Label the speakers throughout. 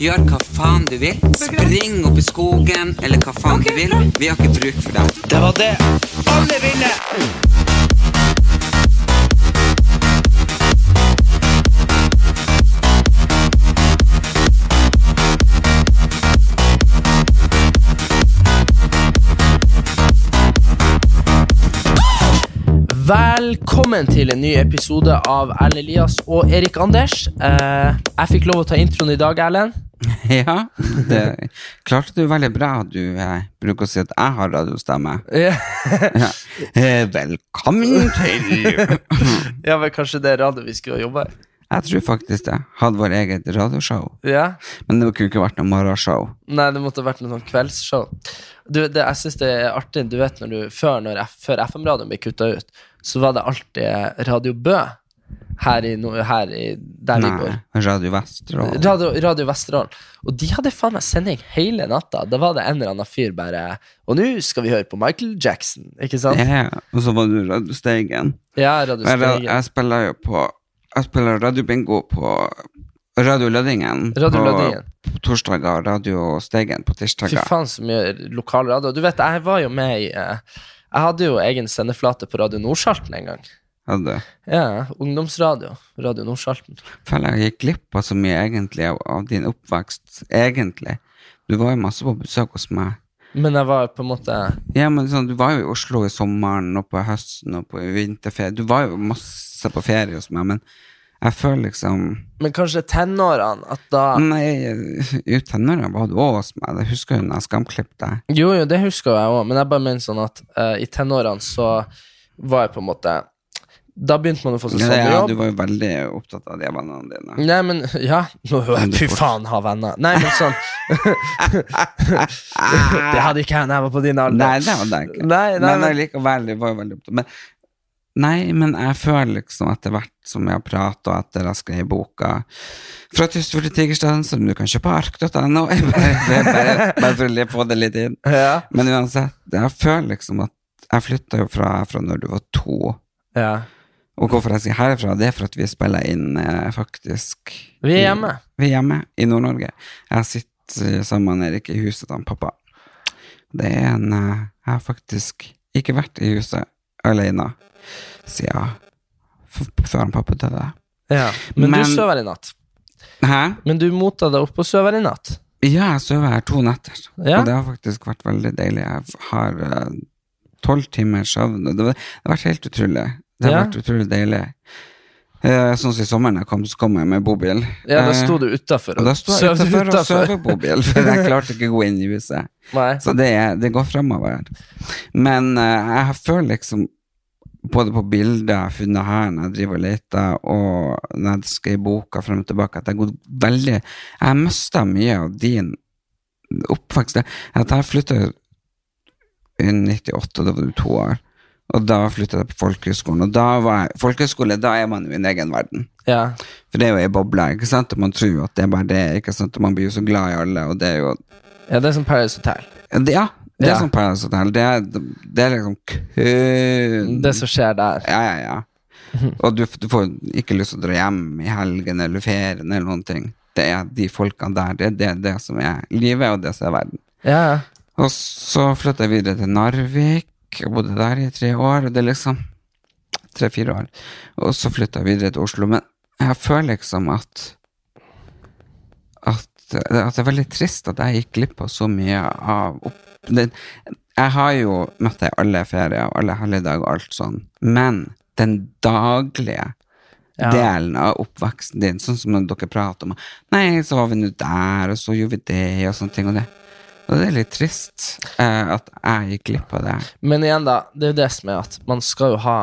Speaker 1: Gjør hva faen du vil. Spring opp i skogen, eller hva faen du vil. Vi har ikke bruk for deg.
Speaker 2: Det var det alle ville! Velkommen til en ny episode av Erlend Elias og Erik Anders. Eh, jeg fikk lov å ta introen i dag, Erlend.
Speaker 1: Ja, det klarte du veldig bra. Du eh, bruker å si at jeg har radiostemme.
Speaker 2: Ja.
Speaker 1: Ja. Eh, velkommen til
Speaker 2: ja, men kanskje det er radio vi skulle jobbe i.
Speaker 1: Jeg tror faktisk det. Hadde vårt eget radioshow.
Speaker 2: Ja.
Speaker 1: Men det kunne ikke vært noe morgenshow.
Speaker 2: Nei, det måtte vært noe sånn kveldsshow. Du, det, jeg synes det er artig, du vet når du, før, før FM-radioen ble kutta ut, så var det alltid Radio Bø her i, her i der vi bor.
Speaker 1: Radio Vesterålen.
Speaker 2: Radio, Radio Vesterålen. Og de hadde faen meg sending hele natta. Da var det en eller annen fyr bare Og nå skal vi høre på Michael Jackson, ikke sant?
Speaker 1: Ja, og så var du Radio Steigen.
Speaker 2: Ja, Radio
Speaker 1: Jeg,
Speaker 2: Steigen.
Speaker 1: jeg spiller jo på Jeg spiller radiobingo på Radio Lødingen
Speaker 2: Radio
Speaker 1: på,
Speaker 2: Lødingen.
Speaker 1: på torsdager og Radio Steigen på
Speaker 2: Fy faen, så mye lokalradio. Du vet, jeg var jo med i eh, Jeg hadde jo egen sendeflate på Radio Nordsalten en gang.
Speaker 1: Hadde.
Speaker 2: Ja, ungdomsradio. Radio Nordsalten.
Speaker 1: Føler jeg gikk glipp av så mye egentlig av, av din oppvekst. Egentlig. Du var jo masse på besøk hos meg.
Speaker 2: Men jeg var på en måte
Speaker 1: Ja, men sånn, Du var jo i Oslo i sommeren og på høsten og på vinterferie. Du var jo masse på ferie hos meg, men jeg føler liksom
Speaker 2: Men kanskje tenårene, at da
Speaker 1: Nei, i tenårene var du òg hos meg. Jeg husker jo når jeg skamklippet deg.
Speaker 2: Jo, jo, det husker jeg òg, men jeg bare mener sånn at uh, i tenårene så var jeg på en måte Da begynte man å få seg sånn
Speaker 1: Ja,
Speaker 2: jobb.
Speaker 1: du var jo veldig opptatt av de vennene dine.
Speaker 2: Nei, men Ja, nå hører jeg
Speaker 1: du
Speaker 2: fy faen ha venner. Nei, men sånn Det hadde ikke jeg da jeg var på din alder.
Speaker 1: Nei, det hadde jeg ikke.
Speaker 2: Nei, nei,
Speaker 1: men
Speaker 2: men-
Speaker 1: likevel, du var jo veldig opptatt. Men, nei, men jeg føler liksom etter hvert som jeg har pratet, og etter jeg skrev boka fra Tysfjord til Tigerstaden, som du kan kjøpe på ark.no, bare, bare, bare for å få det litt inn.
Speaker 2: Ja.
Speaker 1: Men uansett, jeg føler liksom at jeg flytta jo fra, fra når du var to.
Speaker 2: ja.
Speaker 1: Og hvorfor jeg sier herfra, det er for at vi spiller inn eh, faktisk
Speaker 2: Vi er hjemme.
Speaker 1: Vi er hjemme i Nord-Norge. Jeg sitter sammen med Erik i huset til pappa. Det er en eh, Jeg har faktisk ikke vært i huset alene siden før han pappa døde.
Speaker 2: ja. Men,
Speaker 1: Men-
Speaker 2: du sover i natt.
Speaker 1: Hæ?
Speaker 2: Men du mota deg opp og sover i natt.
Speaker 1: Ja, jeg sover her to netter,
Speaker 2: Ja.
Speaker 1: og det har faktisk vært veldig deilig. Jeg har eh, tolv timers søvn, det har vært helt utrolig. Det har
Speaker 2: Ja.
Speaker 1: vært utrolig deilig. Eh, sånn som i sommeren jeg kom, så kom jeg med bobil.
Speaker 2: Ja, da
Speaker 1: Eh,
Speaker 2: sto du utafor
Speaker 1: Og da sto jeg utenfor og sov i bobil, for jeg klarte ikke å gå inn i huset.
Speaker 2: Nei.
Speaker 1: Så det, er- det går fremover. Men eh, jeg føler liksom både på bilder jeg har funnet her når jeg driver og leter, og når jeg skriver boka frem og tilbake, at jeg har gått veldig Jeg har mista mye av din oppvekst. At jeg flytta i 98, da var du to år. Og da flytta jeg på folkehøyskolen. Og da var jeg, folkehøyskole, da er man i min egen verden.
Speaker 2: Ja.
Speaker 1: For det er jo ei boble, ikke sant? Og man tror at det er bare det, ikke sant? Og man blir jo så glad i alle, og det er jo
Speaker 2: ja, det er som Paradise Hotel.
Speaker 1: det, Ja, det er
Speaker 2: Ja.
Speaker 1: Paris Paradise Hotel. Det er, det er liksom kun
Speaker 2: Det som skjer der.
Speaker 1: Ja, ja, ja. Og du, du får ikke lyst til å dra hjem i helgen eller ferien eller noen ting. Det er de folkene der. Det er det, det som er livet, og det som er verden.
Speaker 2: Ja, ja.
Speaker 1: Og så flytta jeg videre til Narvik. Jeg bodde der i tre år. Og det liksom Tre-fire år. Og så flytta jeg videre til Oslo. Men jeg føler liksom at At, at det er veldig trist at jeg gikk glipp av så mye av opp, det, Jeg har jo møtt deg i alle ferier og alle helligdager og alt sånn, men den daglige
Speaker 2: Ja.
Speaker 1: delen av oppveksten din, sånn som når dere prater om Nei, så var vi nå der, og så gjorde vi det, og sånne ting. Og det, og det er litt trist uh, at jeg gikk glipp av det.
Speaker 2: Men igjen, da, det er jo det som er at man skal jo ha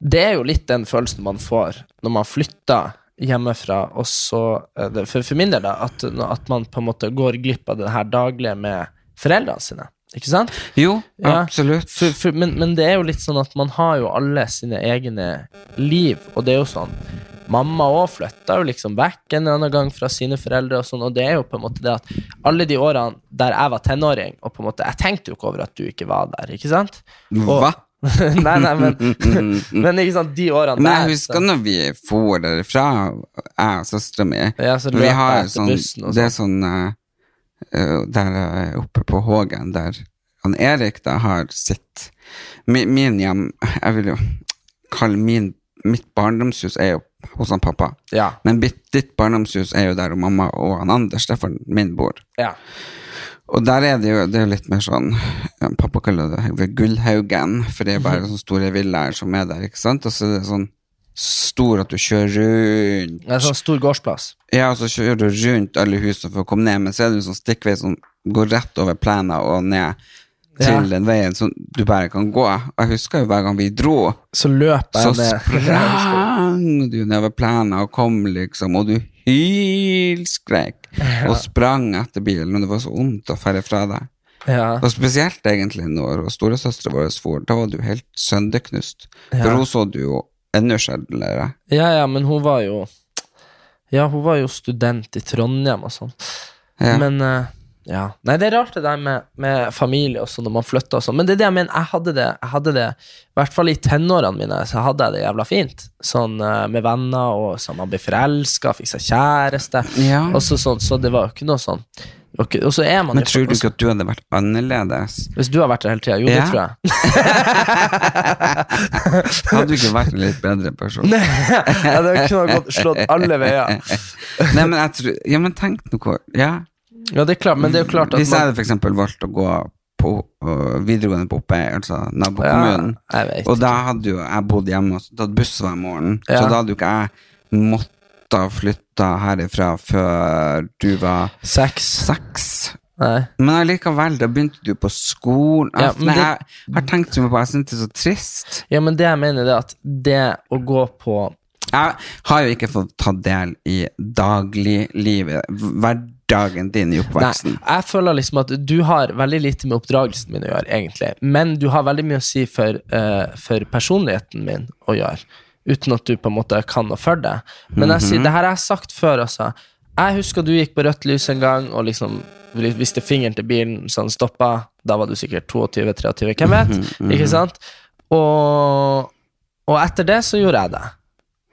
Speaker 2: Det er jo litt den følelsen man får når man flytter hjemmefra, og så eh, For, for min del, da, at, at man på en måte går glipp av det her daglige med foreldrene sine. Ikke sant?
Speaker 1: Jo,
Speaker 2: Ja.
Speaker 1: absolutt.
Speaker 2: For, for, men, men det er jo litt sånn at man har jo alle sine egne liv, og det er jo sånn Mamma òg flytta jo liksom vekk en eller annen gang fra sine foreldre, og sånn, og det er jo på en måte det at alle de årene der jeg var tenåring, og på en måte Jeg tenkte jo ikke over at du ikke var der, ikke sant? Og-
Speaker 1: Hva?
Speaker 2: nei, nei, men, men ikke sant, de årene
Speaker 1: Men
Speaker 2: der
Speaker 1: jeg husker når vi for derfra, jeg og søstera mi.
Speaker 2: Ja, så
Speaker 1: Vi har sånn, det er sånn eh, Der eh, oppe på Hågen, der han Erik da har sitt Min, min hjem Jeg vil jo kalle min Mitt barndomshus er jo hos han pappa.
Speaker 2: Ja.
Speaker 1: Men ditt, barndomshus er jo der og mamma og han Anders, derfor min, bor.
Speaker 2: ja.
Speaker 1: Og der er det jo det er litt mer sånn ja, Pappa kaller det ved Gullhaugen, for det er bare sånne store villaer som er der, ikke sant? Og så er det sånn stor at du kjører rundt
Speaker 2: Det er sånn stor gårdsplass.
Speaker 1: Ja, og så kjører du rundt alle husene for å komme ned, men så er det en sånn stikkvei som går rett over plenen og ned til den veien som du bare kan gå. Og jeg husker jo hver gang vi dro,
Speaker 2: Så løp
Speaker 1: så
Speaker 2: jeg ned.
Speaker 1: Sprang du nedover plenen og kom, liksom, og du hylskrek og sprang etter bilen, og det var så vondt å ferde fra deg.
Speaker 2: Ja.
Speaker 1: Og spesielt egentlig når storesøstera vår for, da var du helt sønderknust. For hun så du jo enda sjeldnere.
Speaker 2: ja, ja, men hun var jo Ja, hun var jo student i Trondheim og sånn.
Speaker 1: Ja.
Speaker 2: Men eh, ja. Nei, det er rart det der med, med familie og sånn når man flytter og sånn. Men det er det jeg mener, jeg hadde det, jeg hadde det I hvert fall i tenårene mine så hadde jeg det jævla fint. Sånn eh, med venner, og sånn man blir forelska, fikk seg kjæreste.
Speaker 1: Ja.
Speaker 2: Og så, sånn, så det var jo ikke noe sånn det Og så er man
Speaker 1: Men tror du ikke at du hadde vært annerledes?
Speaker 2: Hvis du har vært der hele tida? Jo, det tror jeg.
Speaker 1: Hadde du ikke vært en litt bedre person?
Speaker 2: Nei, ja, det kunne gått slått alle veier.
Speaker 1: Nei, men jeg tror Ja, men tenk noe Ja.
Speaker 2: Ja, det er klart, men det er jo klart at
Speaker 1: Hvis jeg hadde eksempel valgt å gå på videregående på Oppøy, altså nabokommunen,
Speaker 2: Ja,
Speaker 1: og da hadde jo jeg bodd hjemme og tatt buss hver morgen,
Speaker 2: Ja.
Speaker 1: så da hadde jo ikke jeg måttet flytte herifra før du var
Speaker 2: Seks.
Speaker 1: seks.
Speaker 2: Nei.
Speaker 1: Men allikevel, da begynte du på skolen.
Speaker 2: Ja,
Speaker 1: Altså, Nei,
Speaker 2: det-
Speaker 1: jeg har tenkt så mye på Jeg synes det er så trist.
Speaker 2: Ja, men det jeg mener, det er at det å gå på
Speaker 1: Jeg har jo ikke fått ta del i dagliglivet, hverdagen din i
Speaker 2: Nei, jeg føler liksom at du har veldig lite med oppdragelsen min å gjøre, egentlig. Men du har veldig mye å si for, uh, for personligheten min å gjøre. Uten at du på en måte kan noe for det. Men jeg
Speaker 1: Mhm.
Speaker 2: sier, det her har jeg sagt før, altså. Jeg husker du gikk på rødt lys en gang og liksom viste fingeren til bilen så den stoppa. Da var du sikkert 22-23, hvem vet?
Speaker 1: Mhm,
Speaker 2: Ikke sant? Og, og etter det så gjorde jeg det.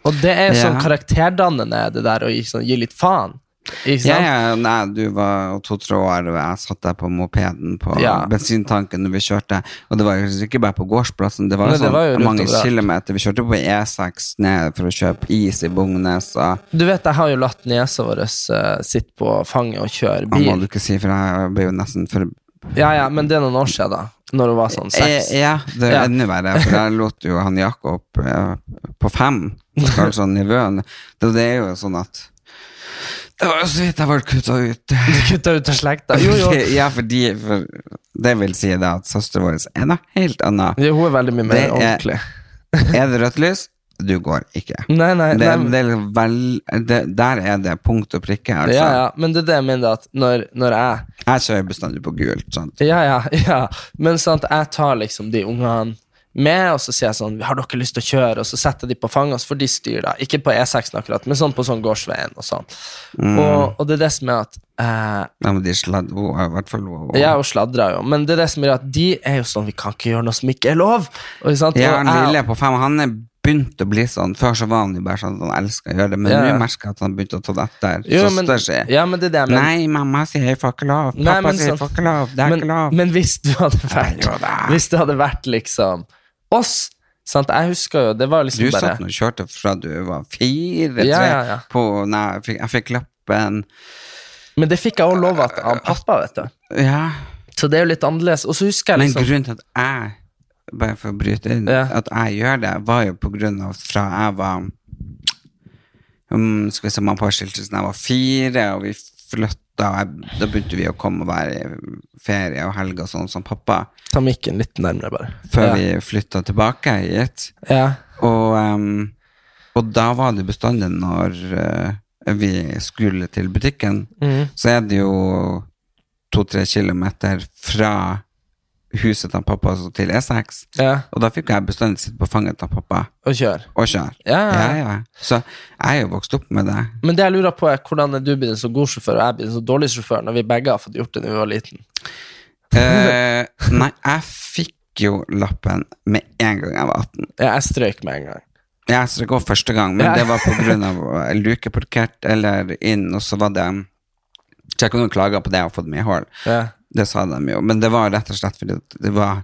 Speaker 2: Og det er sånn
Speaker 1: Ja.
Speaker 2: karakterdannende, det der å gi, sånn, gi litt faen. Ikke sant?
Speaker 1: ja, nei, du var to-tre år, og jeg satt der på mopeden på
Speaker 2: Ja.
Speaker 1: bensintanken når vi kjørte. Og det var jo ikke bare på gårdsplassen, det var,
Speaker 2: Nei,
Speaker 1: sånn,
Speaker 2: det
Speaker 1: sånn
Speaker 2: var jo
Speaker 1: mange kilometer. Vi kjørte på E6 ned for å kjøpe is i Bognes. Og
Speaker 2: Du vet, jeg har jo latt niesa vår uh, sitte på fanget og kjøre
Speaker 1: hva må du ikke si, for jeg ble jo nesten for
Speaker 2: Ja, ja, men det er noen år siden, da. Når hun var sånn seks.
Speaker 1: Eh, Ja, det er
Speaker 2: Ja.
Speaker 1: enda verre, for jeg lot jo han Jakob eh, på fem, altså nivåen. Det, det er jo sånn at Det var så vidt jeg ble kutta ut.
Speaker 2: Kutta ut av slekta. Jo, jo.
Speaker 1: Ja, fordi for Det vil si da at søsteren vår er noe helt annet.
Speaker 2: Ja, Hun er veldig mye mer
Speaker 1: Det er-
Speaker 2: ordentlig.
Speaker 1: Er det rødt lys? Du går ikke.
Speaker 2: Nei, nei,
Speaker 1: Det,
Speaker 2: nei.
Speaker 1: det er vel, det, der er det punkt og prikke, altså.
Speaker 2: Ja, ja, men det er det jeg mener, at når, når jeg
Speaker 1: Jeg kjører bestandig på gult. Sant?
Speaker 2: Ja, ja, ja. Men sant, jeg tar liksom de ungene med, og så sier jeg sånn Har dere lyst til å kjøre? Og så setter de på fanget, og så får de styre, da. Ikke på E6 akkurat, men sånn på sånn gårdsveien og sånn.
Speaker 1: Mm.
Speaker 2: Og, og det er det som er at eh,
Speaker 1: Ja, men de sladrer i hvert fall oh, Og...
Speaker 2: Ja, og sladrer jo, men det er det som gjør at de er jo sånn Vi kan ikke gjøre noe som ikke er lov. Og, sant?
Speaker 1: Ja, han lille på fem, han er begynt å bli sånn. Før så var han jo bare sånn at han elska å gjøre det, men
Speaker 2: Ja.
Speaker 1: nå merker jeg at han begynte å ta det etter
Speaker 2: Jo, men-
Speaker 1: søster si.
Speaker 2: Ja, men det er det men...
Speaker 1: Nei, mamma sier jeg får ikke lov.
Speaker 2: Nei,
Speaker 1: Pappa
Speaker 2: men
Speaker 1: sier
Speaker 2: sånn-
Speaker 1: får ikke lov. Det er
Speaker 2: men,
Speaker 1: ikke lov.
Speaker 2: men hvis du hadde vært
Speaker 1: Nei.
Speaker 2: Hvis du hadde vært liksom oss sant? Jeg husker jo Det var liksom bare
Speaker 1: satt nå og kjørte fra du var fire, tre,
Speaker 2: Ja, ja, ja.
Speaker 1: på Nei, jeg fikk, jeg fikk lappen.
Speaker 2: Men det fikk jeg også lov av pappa, vet du.
Speaker 1: Ja.
Speaker 2: Så det er jo litt annerledes. Og så husker jeg liksom Men
Speaker 1: grunnen til at jeg bare for å bryte inn,
Speaker 2: Ja.
Speaker 1: at jeg gjør det, var jo på grunn av fra jeg var um, Skal vi se, mamma og skilte seg da jeg var fire, og vi flytta, da begynte vi å komme og være i ferie og helg og sånn som pappa,
Speaker 2: Ta mikken litt nærmere, bare.
Speaker 1: før
Speaker 2: ja.
Speaker 1: vi flytta tilbake hit.
Speaker 2: Ja.
Speaker 1: Og um, og da var det bestandig når uh, vi skulle til butikken,
Speaker 2: mm.
Speaker 1: så er det jo to-tre kilometer fra huset til pappa til E6.
Speaker 2: Ja,
Speaker 1: Og da fikk jeg bestandig sitte på fanget til pappa
Speaker 2: og kjøre.
Speaker 1: og kjøre.
Speaker 2: Ja, ja.
Speaker 1: Ja. Så jeg er jo vokst opp med det.
Speaker 2: Men det jeg lurer på er hvordan er du blitt en så god sjåfør, og jeg blitt en så dårlig sjåfør, når vi begge har fått gjort det da vi var liten.
Speaker 1: Eh, nei, jeg fikk jo lappen med en gang jeg var 18.
Speaker 2: Ja, jeg strøyk med en gang.
Speaker 1: Jeg strøk òg første gang, men det var på grunn av lukeparkert eller inn, og så var det Så jeg kunne klage på det og fått medhold.
Speaker 2: Ja.
Speaker 1: Det sa de jo, men det var rett og slett fordi det var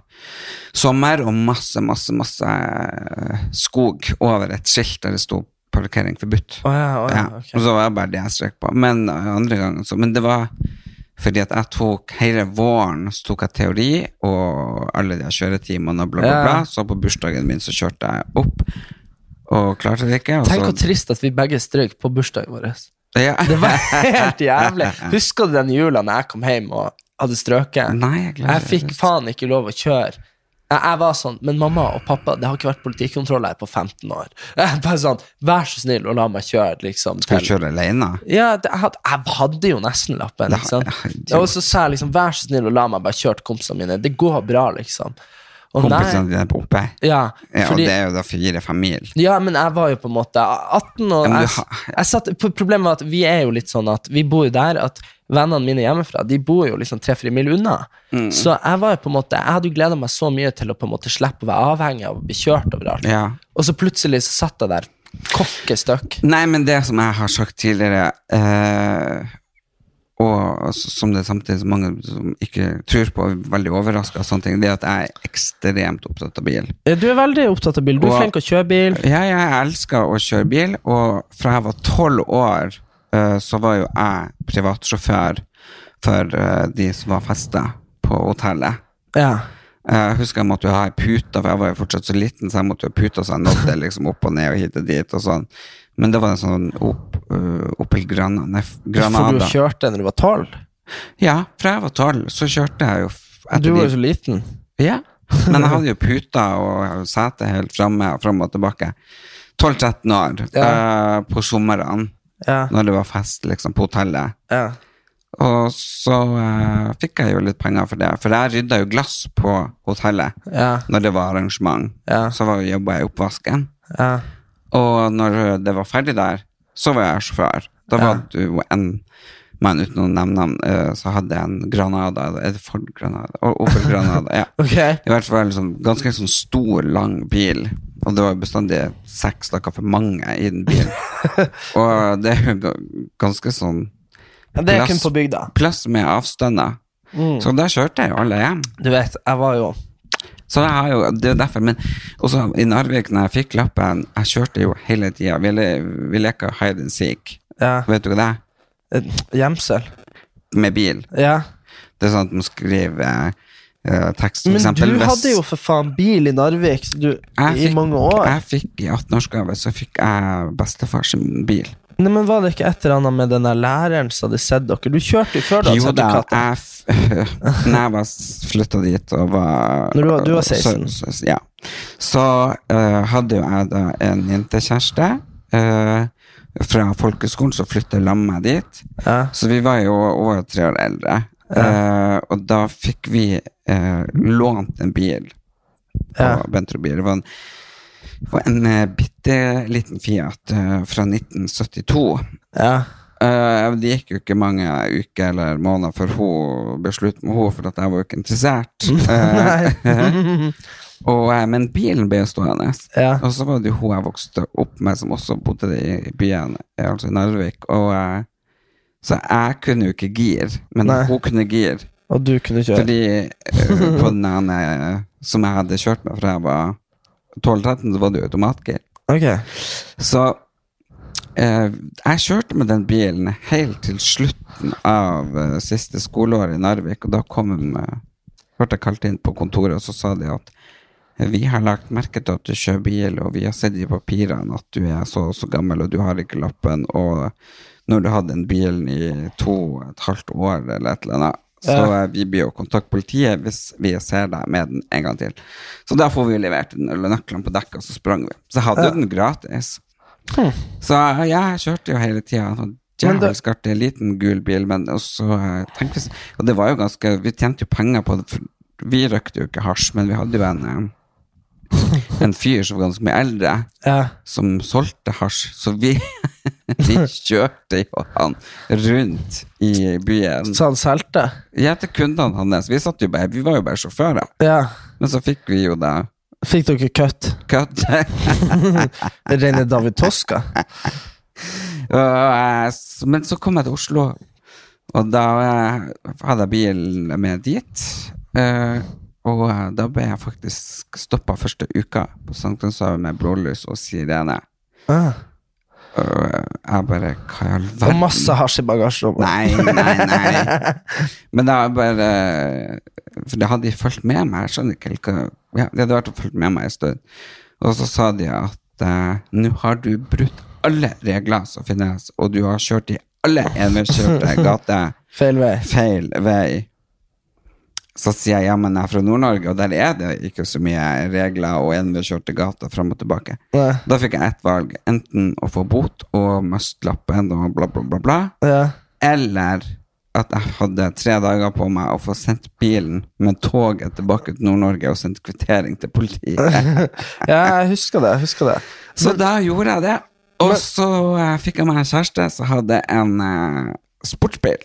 Speaker 1: sommer og masse, masse, masse eh, skog over et skilt der det sto 'parkering forbudt'.
Speaker 2: Oh ja, oh ja,
Speaker 1: Ja. Og så var det bare det jeg strøk på. Men uh, andre gangen så Men det var fordi at jeg tok hele våren så tok jeg teori og alle de kjøretimene og bla, bla, bla. Så på bursdagen min så kjørte jeg opp og klarte det ikke.
Speaker 2: Tenk
Speaker 1: så,
Speaker 2: hvor trist at vi begge strøk på bursdagen vår.
Speaker 1: ja.
Speaker 2: Det var helt jævlig. Husker du den jula når jeg kom hjem og hadde strøket?
Speaker 1: Nei, jeg
Speaker 2: Jeg fikk faen ikke lov å kjøre. Jeg, jeg var sånn, Men mamma og pappa, det har ikke vært politikontroll her på 15 år. Jeg bare sånn, Vær så snill og la meg kjøre. liksom.
Speaker 1: Skal du kjøre alene?
Speaker 2: Ja, det, jeg, hadde, jeg hadde jo nesten lappen.
Speaker 1: Ja,
Speaker 2: og så sa jeg liksom, vær så snill og la meg bare kjøre til kompisene mine. Det går bra, liksom. Og
Speaker 1: Kompisene dine på oppe?
Speaker 2: ja,
Speaker 1: Ja, og
Speaker 2: fordi,
Speaker 1: det er jo da fire-fem mil.
Speaker 2: ja, men jeg var jo på en måte 18, og
Speaker 1: Ja,
Speaker 2: jeg, jeg satt, Problemet var at vi er jo litt sånn at vi bor jo der at vennene mine hjemmefra De bor jo liksom tre-fire mil unna.
Speaker 1: Mm.
Speaker 2: Så jeg var jo på en måte Jeg hadde jo gleda meg så mye til å på en måte slippe å være avhengig av å bli kjørt overalt.
Speaker 1: Ja.
Speaker 2: Og så plutselig så satt jeg der kokke støkk.
Speaker 1: Nei, men det som jeg har sagt tidligere, eh, og som det er samtidig mange som ikke tror på, er veldig overraska av sånne ting, det er at jeg er ekstremt opptatt av bil.
Speaker 2: Du er veldig opptatt av bil. Du er
Speaker 1: Og-
Speaker 2: flink til å kjøre bil.
Speaker 1: Ja, jeg elsker å kjøre bil, og fra jeg var tolv år, eh, så var jo jeg privatsjåfør for eh, de som var festa på hotellet.
Speaker 2: Ja.
Speaker 1: Jeg husker jeg måtte jo ha ei pute, for jeg var jo fortsatt så liten, så jeg måtte jo ha pute så jeg nådde liksom opp og ned og hit og dit og sånn. Men det var en sånn opp, uh, Opel Granada.
Speaker 2: For du kjørte når du var tolv?
Speaker 1: Ja, fra jeg var tolv, så kjørte jeg jo etter
Speaker 2: Du var jo så liten.
Speaker 1: Ja, men jeg hadde jo puta og sete helt framme og fram og tilbake. 12-13 år eh, på somrene,
Speaker 2: Ja.
Speaker 1: når det var fest liksom på hotellet.
Speaker 2: ja.
Speaker 1: Og så uh, fikk jeg jo litt penger for det, for jeg rydda jo glass på hotellet
Speaker 2: Ja.
Speaker 1: når det var arrangement.
Speaker 2: Ja.
Speaker 1: Så var, jobba jeg i oppvasken.
Speaker 2: Ja.
Speaker 1: Og når det var ferdig der, så var jeg sjåfør. Da var det du en mann uten å nevne navn, eh, så hadde jeg en Granada Er det Ford Granada? Opel Granada, ja.
Speaker 2: okay.
Speaker 1: I hvert fall sånn, ganske sånn stor, lang bil. Og det var bestandig seks stykker for mange i den bilen. og det er jo ganske sånn
Speaker 2: Ja, det er
Speaker 1: Plass.
Speaker 2: kun på bygda.
Speaker 1: plass med avstander. Så der kjørte jeg jo alle hjem.
Speaker 2: Du vet, jeg var jo
Speaker 1: Så jeg har jo, det er derfor, men også i Narvik, når jeg fikk lappen, jeg kjørte jo hele tida. Vi, le- vi leker hide and seek.
Speaker 2: ja,
Speaker 1: Vet du hva det er?
Speaker 2: gjemsel.
Speaker 1: Med bil.
Speaker 2: Ja.
Speaker 1: Det er sånn at man skriver eh, tekst, for
Speaker 2: Men
Speaker 1: eksempel.
Speaker 2: du hadde jo for faen bil i Narvik du, i
Speaker 1: fikk-
Speaker 2: mange år.
Speaker 1: Jeg fikk i 18-årsgave, så fikk jeg bestefars bil.
Speaker 2: Nei, men Var det ikke et eller annet med den der læreren som hadde sett dere? Du kjørte jo før da?
Speaker 1: Jo da, jeg f- Når jeg var flytta dit og var
Speaker 2: Når du var- du var 16?
Speaker 1: Så, ja. Så uh, hadde jo jeg da en jentekjæreste uh, fra folkeskolen som flytta sammen med meg dit.
Speaker 2: Ja.
Speaker 1: Så vi var jo over tre år eldre. Eh, og da fikk vi lånt en bil på
Speaker 2: Ja.
Speaker 1: Bentrobil. Det var en, var en eh, bitte liten Fiat eh, fra 1972.
Speaker 2: Ja.
Speaker 1: Eh, det gikk jo ikke mange uker eller måneder før hun ble slutt med henne, for at jeg var jo ikke interessert. Og, men bilen ble stående.
Speaker 2: Ja.
Speaker 1: Og så var det jo hun jeg vokste opp med, som også bodde i byen, altså i Narvik. Og, så jeg kunne jo ikke gir, men
Speaker 2: Nei.
Speaker 1: hun kunne gir.
Speaker 2: Og du kunne kjøre.
Speaker 1: Fordi på den ene som jeg hadde kjørt med fra jeg var 12-13, så var det automatgir.
Speaker 2: Ok.
Speaker 1: Så eh, jeg kjørte med den bilen helt til slutten av eh, siste skoleår i Narvik, og da kom eh, ble jeg kalt inn på kontoret, og så sa de at eh, vi har lagt merke til at du kjører bil, og vi har sett i papirene at du er så og så gammel, og du har ikke lappen, og når du hadde den bilen i to og et halvt år eller et eller annet, så
Speaker 2: Ja.
Speaker 1: eh, vi blir jo kontakte politiet hvis vi ser deg med den en gang til. Så da får vi levert den, eller nøklene på dekket, og så sprang vi. Så jeg hadde
Speaker 2: Ja.
Speaker 1: jo den gratis. Så eh, jeg kjørte jo hele tida. Djevelsk artig, liten gul bil, men også tenkte tenk hvis Og det var jo ganske Vi tjente jo penger på det. Vi røkte jo ikke hasj, men vi hadde jo en eh, en fyr som var ganske mye eldre,
Speaker 2: Ja.
Speaker 1: som solgte hasj. Så vi, vi kjørte jo han rundt i byen.
Speaker 2: Så han solgte?
Speaker 1: Ja, til kundene hans. Vi, bare, vi var jo bare sjåfører.
Speaker 2: Ja.
Speaker 1: Men så fikk vi jo det.
Speaker 2: Fikk dere kutt?
Speaker 1: cut.
Speaker 2: Rene David Toska?
Speaker 1: Eh, Men så kom jeg til Oslo, og da eh, hadde jeg bilen med dit. Eh, og eh, da ble jeg faktisk stoppa første uka på Sankthanshavet med blålys og sirene.
Speaker 2: Ah.
Speaker 1: Og eh, jeg bare Hva i all
Speaker 2: Og masse hasj i bagasjerommet?
Speaker 1: Nei, nei, nei. Men da bare For det hadde de fulgt med meg. Jeg skjønner ikke helt hva ja, De hadde vært og fulgt med meg en stund. Og så sa de at uh, nå har du brutt alle regler som finnes, og du har kjørt i alle enveiskjørte gater
Speaker 2: Feil vei.
Speaker 1: feil vei. Så sier jeg ja, men jeg er fra Nord-Norge, og der er det ikke så mye regler og enveiskjørte gater fram og tilbake.
Speaker 2: Ja.
Speaker 1: Da fikk jeg ett valg. Enten å få bot og miste lappen og bla, bla, bla, bla.
Speaker 2: Ja.
Speaker 1: Eller at jeg hadde tre dager på meg å få sendt bilen med toget tilbake til Nord-Norge og sendt kvittering til politiet.
Speaker 2: ja, jeg husker det. jeg husker det.
Speaker 1: Så da gjorde jeg det. Og så uh, fikk jeg meg en kjæreste som hadde en uh, sportsbil.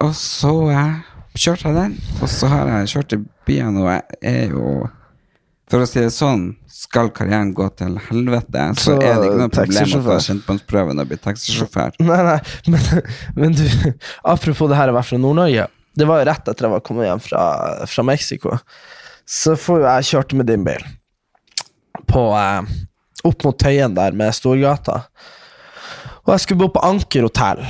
Speaker 1: Og så eh, kjørte jeg den, og så har jeg kjørt i byen, og jeg er jo For å si det sånn, skal karrieren gå til helvete, så,
Speaker 2: Så,
Speaker 1: er det ikke noe problem å ta kjentmannsprøven og bli taxisjåfør.
Speaker 2: Nei, nei, men, men du, apropos det her å være fra Nord-Norge. Det var jo rett etter jeg var kommet hjem fra, fra Mexico. Så får jo jeg kjørt med din bil på, eh, opp mot Tøyen der med Storgata. Og jeg skulle bo på Anker hotell.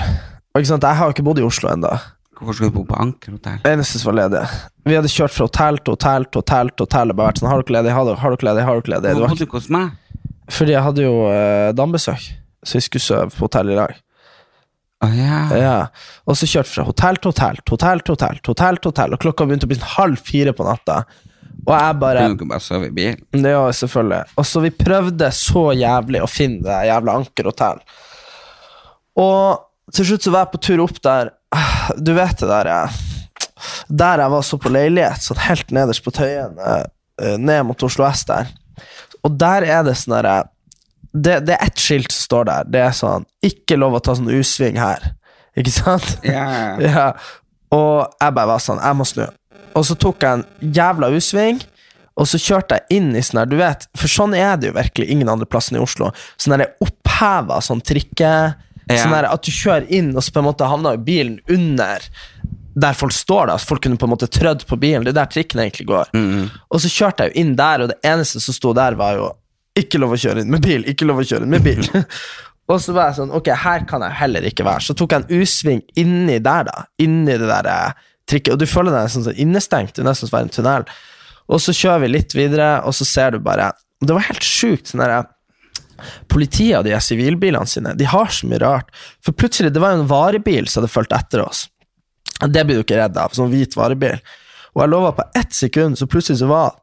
Speaker 2: Jeg har jo ikke bodd i Oslo ennå.
Speaker 1: Hvorfor skal du bo på Anker hotell?
Speaker 2: Eneste som var ledig. Vi hadde kjørt fra hotell til hotell til hotell til hotell. og bare vært sånn, Har dere ledig? Har dere, har dere ledig? Har dere ledig?
Speaker 1: Hvorfor bodde du ikke hos meg?
Speaker 2: fordi jeg hadde jo eh, dambesøk, så vi skulle sove på hotell i lag.
Speaker 1: Oh, yeah.
Speaker 2: Ja, og så kjørte fra hotell til hotell, til hotell til hotell, til hotell til hotell, og klokka begynte å bli sånn halv fire på natta. Og jeg bare
Speaker 1: Kunne du ikke bare sove i bilen?
Speaker 2: Ja, selvfølgelig. Og så vi prøvde så jævlig å finne det jævla Anker hotell. Og til slutt så var jeg på tur opp der Du vet det der jeg, Der jeg var så på leilighet, sånn helt nederst på Tøyen, eh, eh, ned mot Oslo S der. Og der er det sånn derre det, det er ett skilt som står der. Det er sånn Ikke lov å ta sånn U-sving her. Ikke sant?
Speaker 1: Ja.
Speaker 2: Ja, og jeg bare var sånn, jeg må snu. Og så tok jeg en jævla U-sving, og så kjørte jeg inn i sånn her, du vet, for sånn er det jo virkelig ingen andre plassen i Oslo. Sånn der oppheva sånn trikke,
Speaker 1: Ja.
Speaker 2: sånn der at du kjører inn, og så på en måte havner bilen under der folk står da, så folk kunne på en måte trødd på bilen, det er der trikken egentlig går. Og så kjørte jeg jo inn der, og det eneste som sto der var jo, ikke lov å kjøre inn med bil, ikke lov å kjøre inn med bil. Og så var jeg sånn, ok, her kan jeg heller ikke være. Så tok jeg en U-sving inni der, da. Inni det der eh, trikket. Og du føler deg sånn, sånn innestengt. Det er nesten som å være en tunnel. Og så kjører vi litt videre, og så ser du bare Det var helt sjukt. sånn der, Politiet og de sivilbilene sine, de har så mye rart. For plutselig, det var en varebil som hadde fulgt etter oss. Det blir du ikke redd av. Sånn hvit varebil. Og jeg lover, på ett sekund så plutselig så var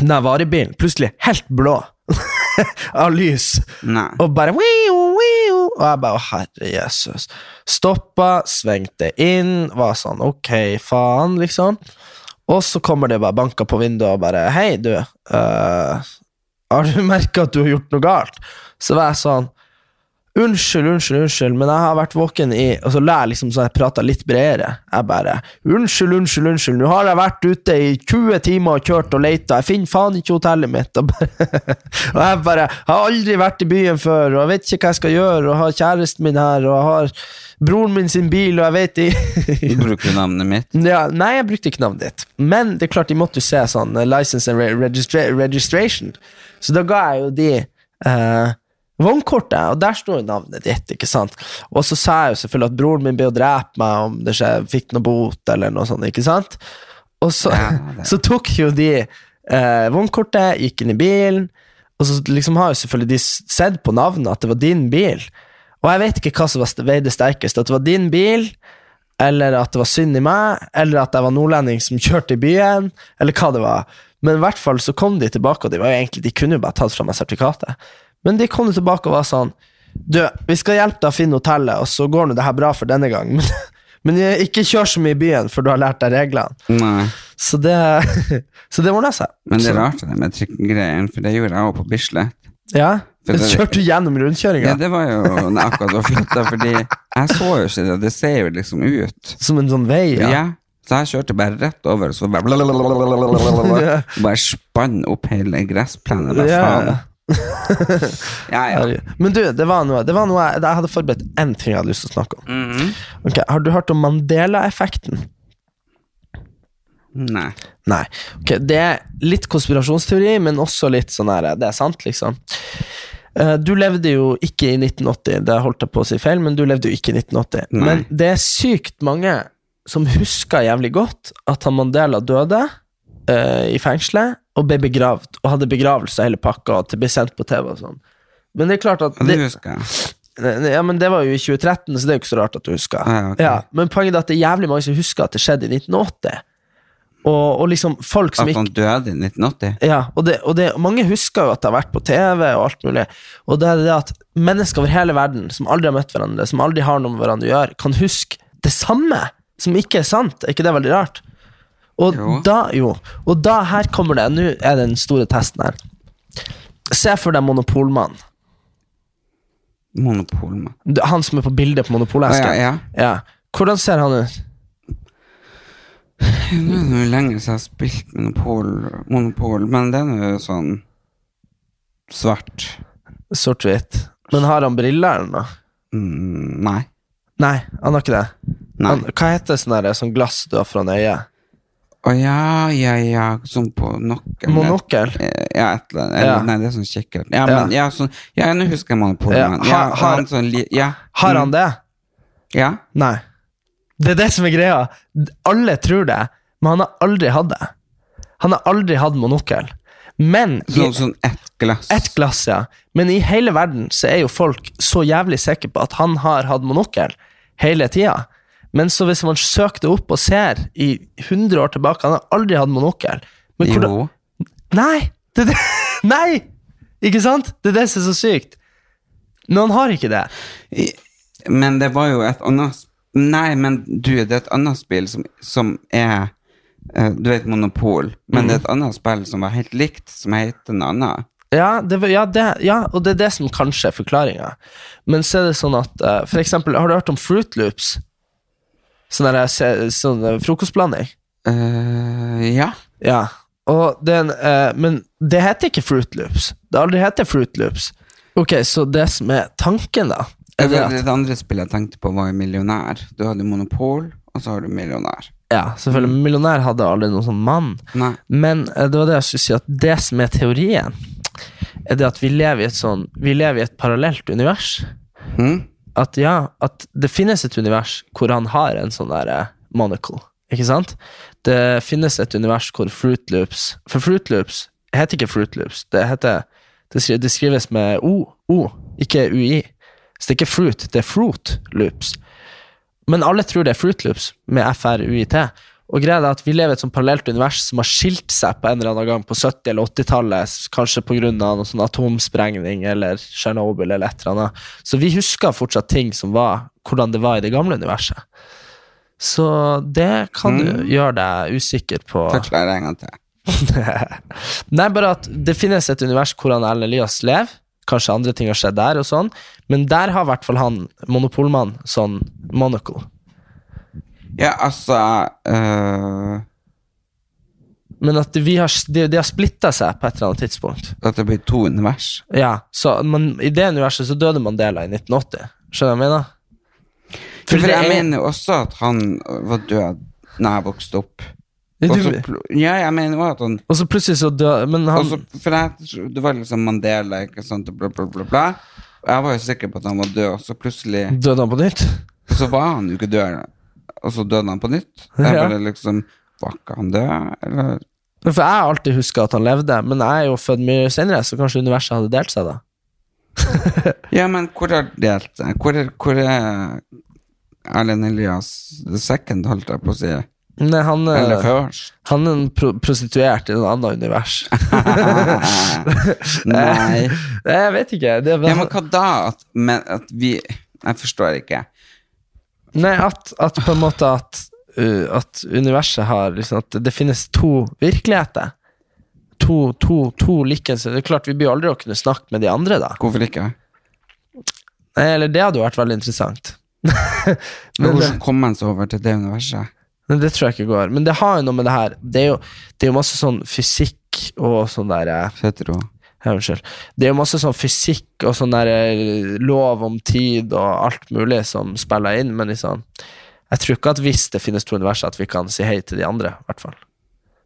Speaker 2: den der varebilen plutselig helt blå. av lys.
Speaker 1: Nei.
Speaker 2: Og bare wiu, wiu. Og jeg bare, å herre Jesus. Stoppa, svingte inn, var sånn, ok, faen, liksom. Og så kommer det bare banka på vinduet og bare, hei, du. eh, har du merka at du har gjort noe galt? Så var jeg sånn, Unnskyld, unnskyld, unnskyld, men jeg har vært våken i Og så lær liksom så jeg prata litt bredere. Jeg bare Unnskyld, unnskyld, unnskyld, nå har jeg vært ute i 20 timer og kjørt og leita, jeg finner faen ikke hotellet mitt. Og, bare, og jeg bare har aldri vært i byen før, og jeg vet ikke hva jeg skal gjøre, og har kjæresten min her, og jeg har broren min sin bil, og jeg vet ikke
Speaker 1: Du bruker navnet mitt.
Speaker 2: ja, Nei, jeg brukte ikke navnet ditt. Men det er klart de måtte jo se sånn eh, license and re registra registration. Så da ga jeg jo de eh, vognkortet, og der står jo navnet ditt. ikke sant? Og så sa jeg jo selvfølgelig at broren min ble å drepe meg om det skje, fikk noe bot eller noe sånt. ikke sant? Og så,
Speaker 1: Ja, det-
Speaker 2: så tok jo de eh, vognkortet, gikk inn i bilen, og så liksom har jo selvfølgelig de sett på navnet at det var din bil. Og jeg vet ikke hva som veide sterkest, at det var din bil, eller at det var synd i meg, eller at jeg var nordlending som kjørte i byen, eller hva det var. Men i hvert fall så kom de tilbake, og de var jo egentlig, de kunne jo bare tatt fra meg sertifikatet. Men de kom tilbake og var sånn Du, vi skal hjelpe deg å finne hotellet, og så går nå det her bra for denne gang. Men, men ikke kjør så mye i byen før du har lært deg reglene.
Speaker 1: Nei.
Speaker 2: Så det, så det ordna seg.
Speaker 1: Men det er rart det med trikkegreien, for det gjorde jeg også på Bislett.
Speaker 2: Ja,
Speaker 1: For det-
Speaker 2: Kjørte du gjennom rundkjøringa
Speaker 1: Ja, det var jo akkurat var flytta, fordi jeg så jo ikke det. Det ser jo liksom ut.
Speaker 2: som en sånn vei?
Speaker 1: Ja.
Speaker 2: Ja.
Speaker 1: Så jeg kjørte bare rett over, så bare Bare spann opp hele gressplenen. Faen?
Speaker 2: ja.
Speaker 1: Ja, ja.
Speaker 2: Men du, det var noe, det var noe jeg, jeg hadde forberedt én ting jeg hadde lyst til å snakke om.
Speaker 1: Mm
Speaker 2: -hmm. okay, Har du hørt om Mandela-effekten?
Speaker 1: Nei.
Speaker 2: Nei. Okay, Det er litt konspirasjonsteori, men også litt sånn her Det er sant, liksom. Eh, Du levde jo ikke i 1980, det holdt jeg på å si feil, men du levde jo ikke i 1980.
Speaker 1: Nei.
Speaker 2: Men det er sykt mange som husker jævlig godt at han Mandela døde uh, i fengselet og ble begravd, og hadde begravelse og hele pakka, og at det ble sendt på TV og sånn. Men det er klart at
Speaker 1: det
Speaker 2: ja, men Det var jo i 2013, så det er jo ikke så rart at du husker.
Speaker 1: Ah, okay.
Speaker 2: ja, men poenget er at det er jævlig mange som husker at det skjedde i 1980. Og, og liksom folk som
Speaker 1: At
Speaker 2: ikke
Speaker 1: han døde i 1980?
Speaker 2: ja, og, det, og det, mange husker jo at det har vært på TV og alt mulig. Og det er det at mennesker over hele verden som aldri har møtt hverandre, som aldri har noe med hverandre å gjøre, kan huske det samme, som ikke er sant. Er ikke det veldig rart? Og
Speaker 1: Jo.
Speaker 2: da, jo. Og da, her kommer det, nå er den store testen her. Se for deg Monopolmannen.
Speaker 1: Monopolmann.
Speaker 2: Han som er på bildet på
Speaker 1: Monopolesken? Ja,
Speaker 2: ja. Hvordan ser han ut?
Speaker 1: Nå er det jo lenge siden jeg har spilt Monopol, Monopol men det er jo sånn svart.
Speaker 2: Sort-hvitt. Men har han briller eller noe?
Speaker 1: Mm, nei.
Speaker 2: Nei, han har ikke det.
Speaker 1: Nei.
Speaker 2: Han, hva heter sånn der, sånn glass du har foran øyet?
Speaker 1: Å ja, ja, ja, sånn på nokkel.
Speaker 2: Monokkel?
Speaker 1: Eh, Ja, et eller annet.
Speaker 2: Ja.
Speaker 1: Nei, det er sånn kikkert. Ja, men, ja. sånn, ja, nå husker jeg monopolet.
Speaker 2: Ja,
Speaker 1: Ja,
Speaker 2: har-
Speaker 1: sånn ja.
Speaker 2: Har
Speaker 1: Mm,
Speaker 2: han det?
Speaker 1: Ja.
Speaker 2: Nei. Det er det som er greia. Alle tror det, men han har aldri hatt det. Han har aldri hatt monokkel. Men i
Speaker 1: Sånn, sånn ett glass.
Speaker 2: ett glass, ja. Men i hele verden så er jo folk så jævlig sikre på at han har hatt monokkel hele tida. Men så hvis man søker det opp og ser i 100 år tilbake, han har aldri hatt monokkel. Men hvordan-
Speaker 1: Jo.
Speaker 2: Nei! Det, det, nei! Ikke sant? Det er det som er så sykt. Men han har ikke det.
Speaker 1: Men det var jo et annet Nei, men du, det er et annet spill som, som er eh, Du vet Monopol, men det er et annet spill som var helt likt, som heter noe annet.
Speaker 2: Ja, det, ja, det, ja, og det er det som kanskje er forklaringa. Men så er det sånn at uh, For eksempel, har du hørt om Fruit Loops? Sånn sånn eh, frokostblanding?
Speaker 1: Uh, ja.
Speaker 2: Ja. Den, uh, men det heter ikke Fruit Loops. Det har aldri hett Fruit Loops. Ok, så det som er tanken, da er det at,
Speaker 1: det andre spillet jeg tenkte på, var Millionær. Du hadde Monopol, og så har du Millionær.
Speaker 2: Ja, selvfølgelig. Millionær hadde aldri noen sånn mann.
Speaker 1: Nei.
Speaker 2: Men uh, det var det jeg skulle si, at det som er teorien, er det at vi lever i et sånn Vi lever i et parallelt univers.
Speaker 1: Hm?
Speaker 2: At ja, at det finnes et univers hvor han har en sånn der eh, monocle, ikke sant? Det finnes et univers hvor Fruit Loops For Fruit Loops heter ikke Fruit Loops, det heter det skrives med O, O, ikke UI. Så det er ikke fruit, det er Fruit Loops. Men alle tror det er Fruit Loops med FRUIT. Og greia er at vi lever i et sånn parallelt univers som har skilt seg på en eller annen gang på 70- eller 80-tallet, kanskje pga. noen sånn atomsprengning eller Tsjernobyl eller et eller annet. Så vi husker fortsatt ting som var hvordan det var i det gamle universet. Så det kan du gjøre deg usikker på.
Speaker 1: Forklar en gang til.
Speaker 2: Nei, bare at det finnes et univers hvor han Erlend Elias lever. Kanskje andre ting har skjedd der, og sånn men der har i hvert fall han monopolmann sånn monocle.
Speaker 1: Ja, altså uh,
Speaker 2: Men at vi har, de, de har splitta seg på et eller annet tidspunkt.
Speaker 1: At det blir to univers.
Speaker 2: Ja, så men I det universet så døde Mandela i 1980. Skjønner du hva jeg mener?
Speaker 1: For,
Speaker 2: For
Speaker 1: jeg
Speaker 2: er-
Speaker 1: mener jo også at han var død når jeg vokste opp.
Speaker 2: Ja, du-
Speaker 1: så ja, jeg mener også at han
Speaker 2: Og så plutselig så døde Men han
Speaker 1: også, For jeg, det var liksom Mandela, ikke sant, og bla, bla, bla, bla. Jeg var jo sikker på at han var død, og så plutselig
Speaker 2: døde han på nytt.
Speaker 1: Og så var han jo ikke død, og så døde han på nytt. Jeg bare liksom Var ikke han død, eller?
Speaker 2: For jeg har alltid huska at han levde, men jeg er jo født mye senere, så kanskje universet hadde delt seg da.
Speaker 1: Ja, men hvor har delt seg? Hvor hvor er Erlend Elias the second, holdt jeg på å si?
Speaker 2: Nei, han, eh, han er en pro prostituert i et annet univers.
Speaker 1: Nei.
Speaker 2: Nei, jeg vet ikke. Det er
Speaker 1: Ja, men hva da? At, men, at vi Jeg forstår ikke.
Speaker 2: Nei, at, at på en måte at, uh, at universet har liksom At det finnes to virkeligheter. To, to, to likelser. Det er klart, vi blir aldri å kunne snakke med de andre, da.
Speaker 1: Hvorfor ikke?
Speaker 2: Nei, eller det hadde jo vært veldig interessant. men,
Speaker 1: Hvordan kom man seg over til det universet?
Speaker 2: Nei, det tror jeg ikke går. Men det har jo noe med det her Det er jo, det er jo masse sånn fysikk og sånn der eh,
Speaker 1: Hetero?
Speaker 2: Unnskyld. Det er jo masse sånn fysikk og sånn der eh, lov om tid og alt mulig som spiller inn, men liksom Jeg tror ikke at hvis det finnes to universer, at vi kan si hei til de andre, i hvert fall.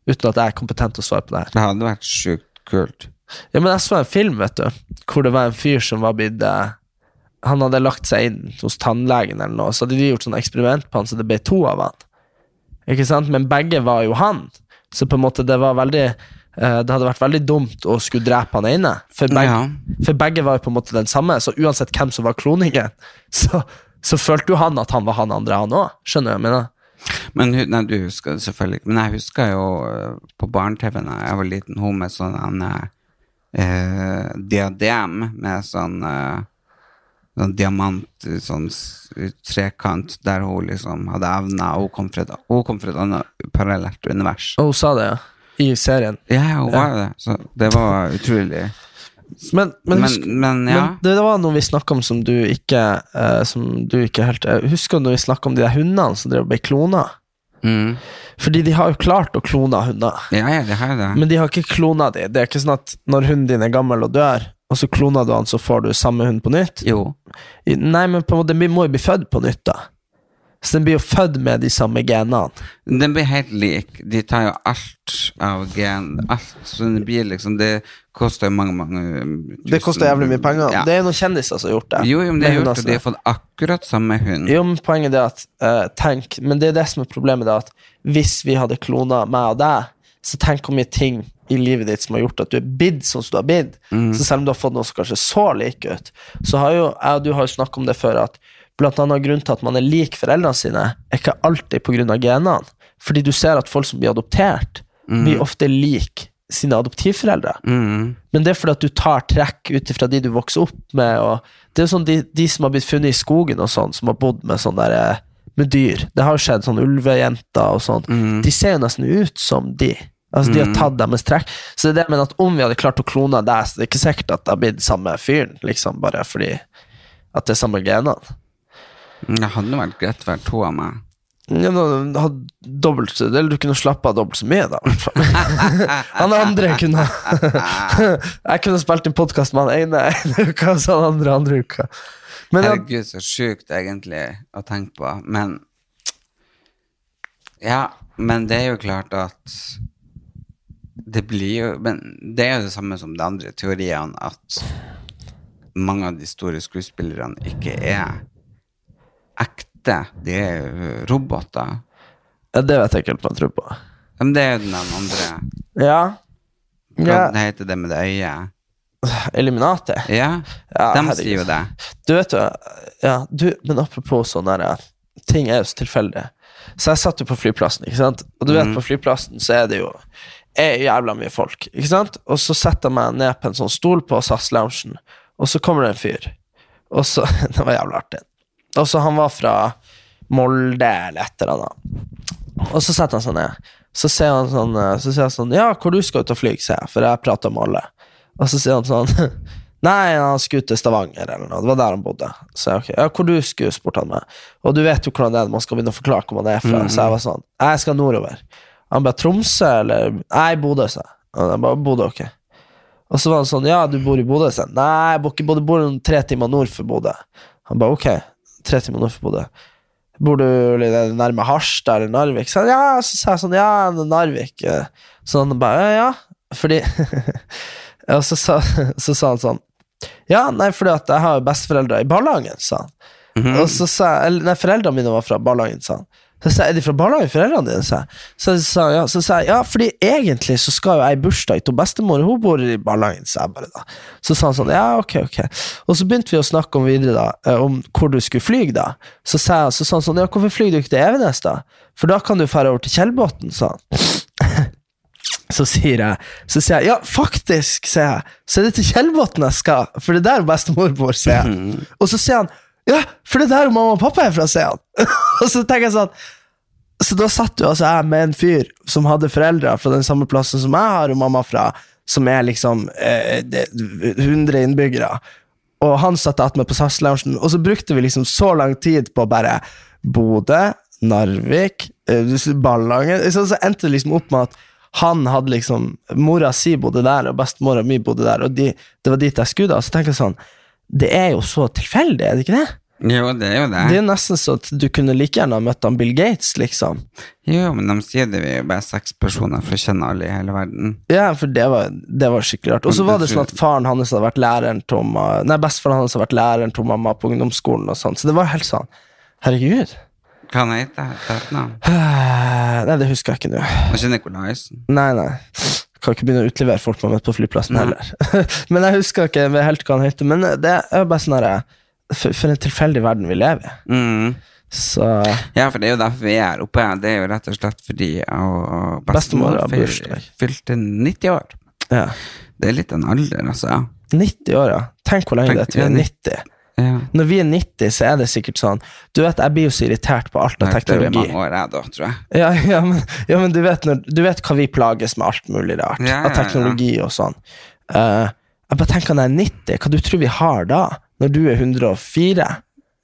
Speaker 2: Uten at jeg er kompetent til å svare på det her.
Speaker 1: Det hadde vært sjukt kult.
Speaker 2: Ja, men jeg så en film, vet du, hvor det var en fyr som var blitt eh, Han hadde lagt seg inn hos tannlegen eller noe, så hadde de gjort sånn eksperiment på han, så det ble to av han. Ikke sant? Men begge var jo han, så på en måte det var veldig Det hadde vært veldig dumt å skulle drepe han ene, for begge,
Speaker 1: Ja.
Speaker 2: for begge var jo på en måte den samme, så uansett hvem som var kloningen, så, så følte jo han at han var han andre, han òg. Skjønner du hva jeg mener?
Speaker 1: Men nei, du husker det selvfølgelig ikke. Men jeg husker jo eh, på barne-TV da jeg var liten, hun med sånn en, eh, diadem med sånn, eh, sånn diamant sånn trekant der hun liksom hadde evner, hun kom fra et annet parallelt univers.
Speaker 2: Og hun sa det, ja. I serien.
Speaker 1: Ja, hun var det. Så det var utrolig.
Speaker 2: Men, men,
Speaker 1: Men,
Speaker 2: husk,
Speaker 1: men, ja.
Speaker 2: Men det, det var noe vi snakka om som du ikke uh, Som du ikke helt uh, Husker du når vi snakka om de der hundene som drev og ble klona?
Speaker 1: Mm.
Speaker 2: Fordi de har jo klart å klone hunder.
Speaker 1: Ja, ja, det har det.
Speaker 2: Men de har ikke klona de. Det er ikke sånn at når hunden din er gammel og dør, og så kloner du han, så får du samme hund på nytt.
Speaker 1: jo.
Speaker 2: Nei, men på en måte, den må jo bli født på nytt, da. Så den blir jo født med de samme genene.
Speaker 1: Den blir helt lik. De tar jo alt av gen Alt. Så den blir liksom Det koster mange, mange tusen.
Speaker 2: Det koster jævlig mye penger.
Speaker 1: Ja.
Speaker 2: Det er noen kjendiser som har gjort det.
Speaker 1: Jo, jo, men de
Speaker 2: Med
Speaker 1: har gjort det. De har fått akkurat samme hund.
Speaker 2: Jo, men poenget er at uh, Tenk, men det er det som er problemet, da, at hvis vi hadde klona meg og deg, så tenk hvor mye ting i livet ditt som har gjort at du er bidd sånn som du har blitt. Så selv om du har fått noe som kanskje så like ut, så har jo jeg og du har jo snakket om det før, at blant annet grunnen til at man er lik foreldrene sine, er ikke alltid av genene. Fordi du ser at folk som blir adoptert, blir ofte lik sine adoptivforeldre.
Speaker 1: Mm.
Speaker 2: Men det er fordi at du tar trekk ut ifra de du vokser opp med. Det er sånn de, de som har blitt funnet i skogen, og sånn, som har bodd med sånn der, eh, med dyr. Det har jo skjedd sånn ulvejenter og sånn. De ser jo nesten ut som de. Altså De har tatt deres trekk. Så det er det mener at om vi hadde klart å klone deg, så det er ikke sikkert at det har blitt samme fyren, liksom, bare fordi at det er samme genene.
Speaker 1: Det hadde vært greit å være to av meg.
Speaker 2: Ja, da, dobbelt, eller du kunne slappe av dobbelt så mye, da. han andre kunne Jeg kunne spilt inn podkast med han ene ene uka, og så han andre andre uka. Men
Speaker 1: Herregud, så sjukt egentlig å tenke på. Men Ja, men det er jo klart at det blir jo Men det er jo det samme som de andre teoriene, at mange av de store skuespillerne ikke er ekte. De er jo roboter.
Speaker 2: ja, det vet jeg ikke helt hva jeg tror på.
Speaker 1: Men det er jo den andre
Speaker 2: Ja.
Speaker 1: Hva
Speaker 2: ja.
Speaker 1: heter det med det øyet?
Speaker 2: Eliminati?
Speaker 1: Ja,
Speaker 2: Ja,
Speaker 1: de sier jo det.
Speaker 2: Du vet jo ja, du, Men apropos sånn der Ting er jo så tilfeldig. Så jeg satt jo på flyplassen, ikke sant? Og du vet, på flyplassen så er det jo er jævla mye folk, ikke sant? Og så setter jeg meg ned på en sånn stol på SAS-loungen, og så kommer det en fyr. Og så Det var jævla artig. Og så han var fra Molde eller et eller annet. Og så setter han seg ned. Så sier han sånn, eh, så sier han sånn Ja, hvor du skal ut og fly, sier jeg, for jeg prater med alle. Og så sier han sånn Nei, han skulle til Stavanger eller noe. Det var der han bodde. Så jeg, ok, ja, hvor du skulle, spurte han meg. Og du vet jo hvordan det er man skal begynne å forklare hvor man er fra. Så jeg var sånn Jeg skal nordover. Han bare Tromsø, eller Nei, Bodø, sa jeg. Og jeg bare Bodø, ok. Og så var han sånn Ja, du bor i Bodø? Nei, jeg bor ikke Bodø, jeg bor tre timer nord for Bodø. Han bare ok, tre timer nord for Bodø. Bor du litt nærme Harstad eller Narvik? Så, ja, så sa jeg sånn, ja, Narvik. Så han bare, ja, fordi Og så sa, så sa han sånn, ja, nei, fordi at jeg har besteforeldre i Ballangen, sa han. Og så sa jeg, eller nei, foreldrene mine var fra Ballangen, sa han. Så sa jeg, er de fra barnehagen, foreldrene dine? sa jeg. Så jeg sa ja, så sa jeg, ja, fordi egentlig så skal jo jeg i bursdag til bestemor, hun bor i barnehagen, sa jeg bare da. Så sa han sånn, ja, ok, ok. Og så begynte vi å snakke om videre da, eh, om hvor du skulle flyge da. Så sa, jeg, så sa han sånn, ja, hvorfor flyger du ikke til Evenes da? For da kan du fære over til Kjellbåten, sa han. Så sier jeg, så sier jeg ja, faktisk, sier jeg, så er det til Kjellbotn jeg skal, for det er der bestemor bor, sier jeg. Og så sier han ja, for det er der mamma og pappa er fra, sier han. og så tenker jeg sånn Så da satt jo altså jeg med en fyr som hadde foreldre fra den samme plassen som jeg har, og mamma fra, som er liksom eh, det- 100 innbyggere. Og han satt attmed på SAS-loungen, og så brukte vi liksom så lang tid på bare Bodø, Narvik, eh, Ballangen Så, så endte det liksom opp med at han hadde liksom Mora si bodde der, og bestemora mi bodde der, og de, det var dit jeg skulle da. Så tenker jeg sånn Det er jo så tilfeldig, er det ikke det?
Speaker 1: Jo, det er jo det.
Speaker 2: Det er nesten så at du kunne like gjerne ha møtt han Bill Gates, liksom.
Speaker 1: Jo, men de sier det vi er bare seks personer for å kjenne alle i hele verden.
Speaker 2: Ja, for det var, det var skikkelig rart. Og så var det sånn at faren hans hadde vært læreren til mamma Nei, bestefaren hans hadde vært læreren til mamma på ungdomsskolen og sånn, så det var helt sånn Herregud.
Speaker 1: Hva heter han?
Speaker 2: Nei, det husker jeg ikke nå.
Speaker 1: Ikke Nikolaisen.
Speaker 2: Nei, nei. Kan ikke begynne å utlevere folk man møter på flyplassen heller. men jeg husker ikke helt hva han heter. Men det er bare sånn herre for, for en tilfeldig verden vi lever i.
Speaker 1: Mm.
Speaker 2: Så
Speaker 1: Ja, for det er jo derfor vi er her oppe. Det er jo rett og slett fordi
Speaker 2: Bestemor
Speaker 1: fylte 90 år.
Speaker 2: ja.
Speaker 1: Det er litt en alder, altså.
Speaker 2: 90 år, ja. Tenk hvor lenge
Speaker 1: Tenk,
Speaker 2: det er til vi er
Speaker 1: ja,
Speaker 2: 90.
Speaker 1: Ja.
Speaker 2: Når vi er 90, så er det sikkert sånn Du vet, jeg blir jo så irritert på alt av
Speaker 1: Det blir
Speaker 2: teknologi.
Speaker 1: mange år, jeg da, tror jeg.
Speaker 2: Ja, ja, men, ja, men du, vet når, du vet hva vi plages med alt mulig rart. Av teknologi og sånn. Uh, jeg bare tenker når jeg er 90, hva du tror vi har da? Når du er 104?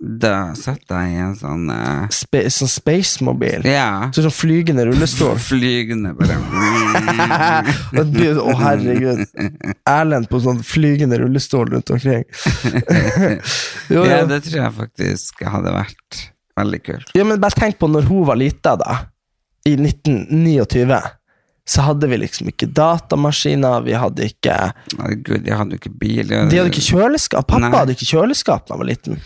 Speaker 1: Da setter jeg i en sånn uh,
Speaker 2: Spa sånn spacemobil?
Speaker 1: Ja.
Speaker 2: Så sånn flygende rullestol?
Speaker 1: Flygende bare
Speaker 2: Å, oh, herregud. Erlend på sånn flygende rullestol rundt omkring. jo,
Speaker 1: Ja,
Speaker 2: jo.
Speaker 1: det tror jeg faktisk hadde vært veldig kult.
Speaker 2: Ja, men bare tenk på når hun var lita, da. I 1929. Så hadde vi liksom ikke datamaskiner, vi hadde ikke
Speaker 1: Gud, jeg hadde jo ikke bil. jeg-
Speaker 2: De hadde ikke kjøleskap. Pappa
Speaker 1: Nei.
Speaker 2: hadde ikke kjøleskap da han var liten.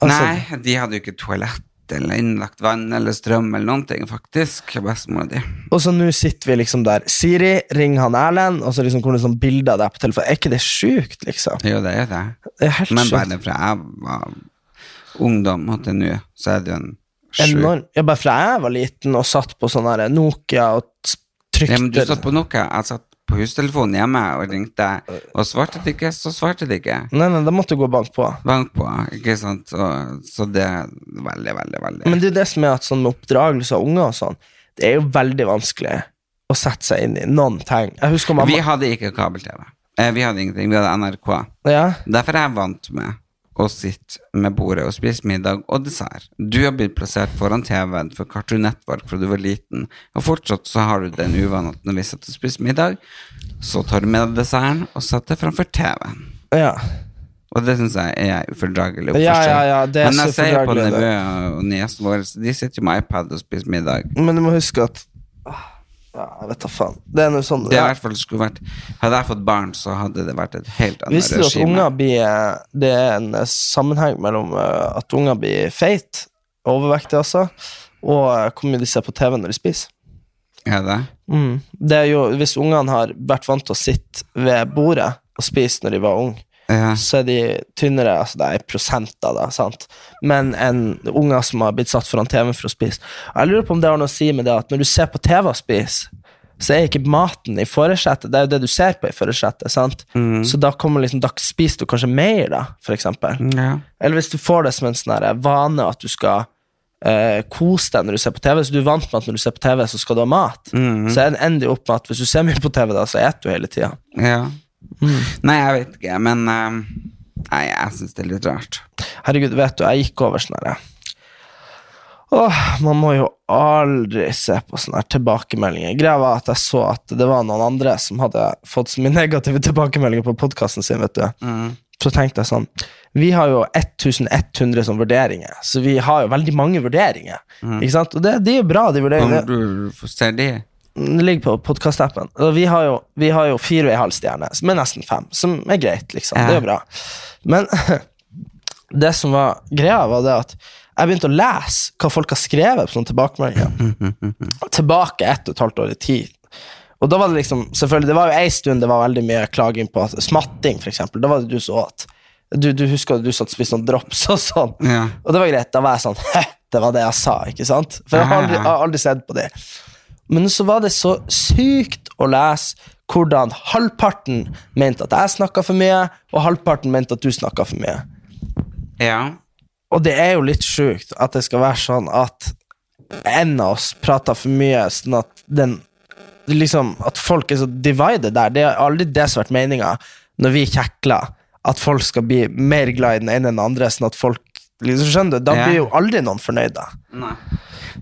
Speaker 2: Altså,
Speaker 1: Nei, de hadde jo ikke toalett eller innlagt vann eller strøm eller noen ting, faktisk. Bestemora di.
Speaker 2: Og så nå sitter vi liksom der. Siri, ring han Erlend, og så liksom kommer det sånn bilde av deg på telefonen. Er ikke det sjukt, liksom?
Speaker 1: Jo, det er det.
Speaker 2: Det er helt
Speaker 1: Men
Speaker 2: sjukt.
Speaker 1: bare fra jeg var ungdom og til nå, så er det jo en sjuk
Speaker 2: Enorm. Ja, bare fra jeg var liten og satt på sånn Nokia og s-
Speaker 1: Ja, men du satt på noe. Jeg satt på hustelefonen hjemme og ringte, og svarte det ikke, så svarte det ikke.
Speaker 2: Nei, nei, da måtte du gå bank på.
Speaker 1: Bank på, ikke sant? Så, så det er veldig, veldig, veldig
Speaker 2: Men det er det som er at sånn med oppdragelse av unger og sånn, det er jo veldig vanskelig å sette seg inn i noen ting. Jeg husker mamma
Speaker 1: Vi hadde ikke kabel-TV. Eh, Vi hadde ingenting, vi hadde NRK.
Speaker 2: Ja,
Speaker 1: Derfor er jeg vant med å sitte med bordet og spise middag og dessert. Du har blitt plassert foran TV-en for Cartoon Network fra du var liten, og fortsatt så har du den uvanen at når vi sitter og spiser middag, så tar du med deg desserten og setter framfor TV-en.
Speaker 2: ja.
Speaker 1: Og det syns jeg er ufordragelig.
Speaker 2: Ja, ja, ja, det er
Speaker 1: Men jeg ser på
Speaker 2: ufordragelig, det.
Speaker 1: nevø og niesen vår, de sitter jo med iPad og spiser middag.
Speaker 2: Men du må huske at Åh, Ja, jeg vet da faen. Det er noe sånn
Speaker 1: Det i hvert fall skulle vært Hadde jeg fått barn, så hadde det vært et helt annet
Speaker 2: Visste du at
Speaker 1: regime.
Speaker 2: unger blir eh, Det er en eh, sammenheng mellom eh, at unger blir feit, overvektige altså, og eh, hvor mye de ser på TV når de spiser.
Speaker 1: Er det?
Speaker 2: Mm. Det er jo, Hvis ungene har vært vant til å sitte ved bordet og spise når de var unge,
Speaker 1: Ja.
Speaker 2: så er de tynnere, altså det er prosenter, da, sant, men enn unger som har blitt satt foran TV for å spise. Jeg lurer på om det har noe å si med det at når du ser på TV og spiser, så er ikke maten i forsetet, det er jo det du ser på i forsetet, Mm. Så da, kommer liksom, da spiser du kanskje mer, da, for eksempel.
Speaker 1: ja.
Speaker 2: Eller hvis du får det som en sånn vane at du skal eh, kose deg når du ser på TV, så du er vant med at når du ser på TV, så skal du ha mat. Så ender det opp med at hvis du ser mye på TV, da, så spiser du hele tida.
Speaker 1: Ja.
Speaker 2: Mm.
Speaker 1: Nei, jeg vet ikke, men um, Nei, jeg syns det er litt rart.
Speaker 2: Herregud, vet du, jeg gikk over sånn herre Åh, man må jo aldri se på sånne her tilbakemeldinger. Greia var at jeg så at det var noen andre som hadde fått så mye negative tilbakemeldinger på podkasten sin, vet du. Så tenkte jeg sånn Vi har jo 1100 som vurderinger, så vi har jo veldig mange vurderinger. Ikke sant? Og det, det er jo bra, de vurderingene.
Speaker 1: se de
Speaker 2: Det ligger på podkastappen. Vi har jo, vi har jo fire og en halv stjerne, som er nesten fem. Som er greit, liksom.
Speaker 1: Ja.
Speaker 2: Det er jo bra. Men det som var greia, var det at jeg begynte å lese hva folk har skrevet på tilbakemeldinger. Tilbake ett og et halvt år i tid. Og da var det liksom, selvfølgelig, det var jo ei stund det var veldig mye klaging på at, smatting, eksempel. Da var det du som åt. Du, du husker du satt og spiste sånn drops og sånn.
Speaker 1: Ja.
Speaker 2: Og det var greit. Da var jeg sånn «Hæ, Det var det jeg sa, ikke sant? For jeg har aldri, jeg har aldri sett på det. Men så var det så sykt å lese hvordan halvparten mente at jeg snakka for mye, og halvparten mente at du snakka for mye.
Speaker 1: ja.
Speaker 2: Og det er jo litt sjukt at det skal være sånn at en av oss prater for mye, sånn at den liksom, At folk er så divided der. Det har aldri det som har vært meninga når vi kjekler, at folk skal bli mer glad i den ene enn den andre, sånn at folk liksom, Skjønner du? Da blir jo aldri noen fornøyde.
Speaker 1: Nei.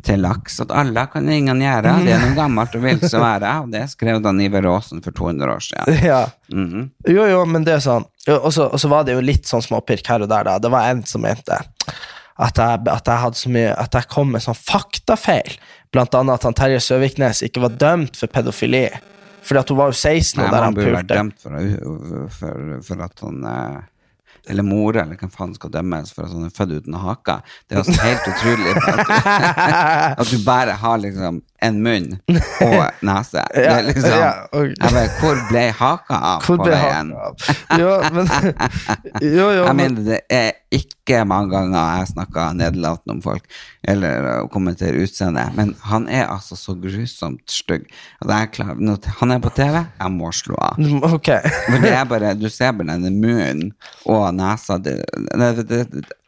Speaker 1: Til laks at alle kan ingen gjøre, det er noe gammelt og vilt som være, og det skrev da Iver Aasen for 200 år siden.
Speaker 2: Ja.
Speaker 1: Mhm.
Speaker 2: Jo, jo, men det er sånn Og så var det jo litt sånn småpirk her og der, da. Det var en som mente at jeg, at jeg hadde så mye At jeg kom med sånn faktafeil. Blant annet at han Terje Søviknes ikke var dømt for pedofili. Fordi at hun var jo 16
Speaker 1: Nei,
Speaker 2: der
Speaker 1: man
Speaker 2: han
Speaker 1: burde vært dømt for, for, for at han eh, Eller mor, eller hvem faen skal dømmes for at han er født uten hake. Det er altså helt utrolig at at du bare har liksom en munn og nese.
Speaker 2: Ja,
Speaker 1: liksom
Speaker 2: ja, og-
Speaker 1: jeg bare, Hvor ble haka av
Speaker 2: Hvor
Speaker 1: på veien?
Speaker 2: Jo, men Jo, jo,
Speaker 1: Jeg mener, det er ikke mange ganger jeg snakker nederlatende om folk, eller kommenterer utseende, men han er altså så grusomt stygg. At han er på TV, jeg må slå av.
Speaker 2: Okay.
Speaker 1: For det er bare, du ser bare denne munnen og nesa det, det,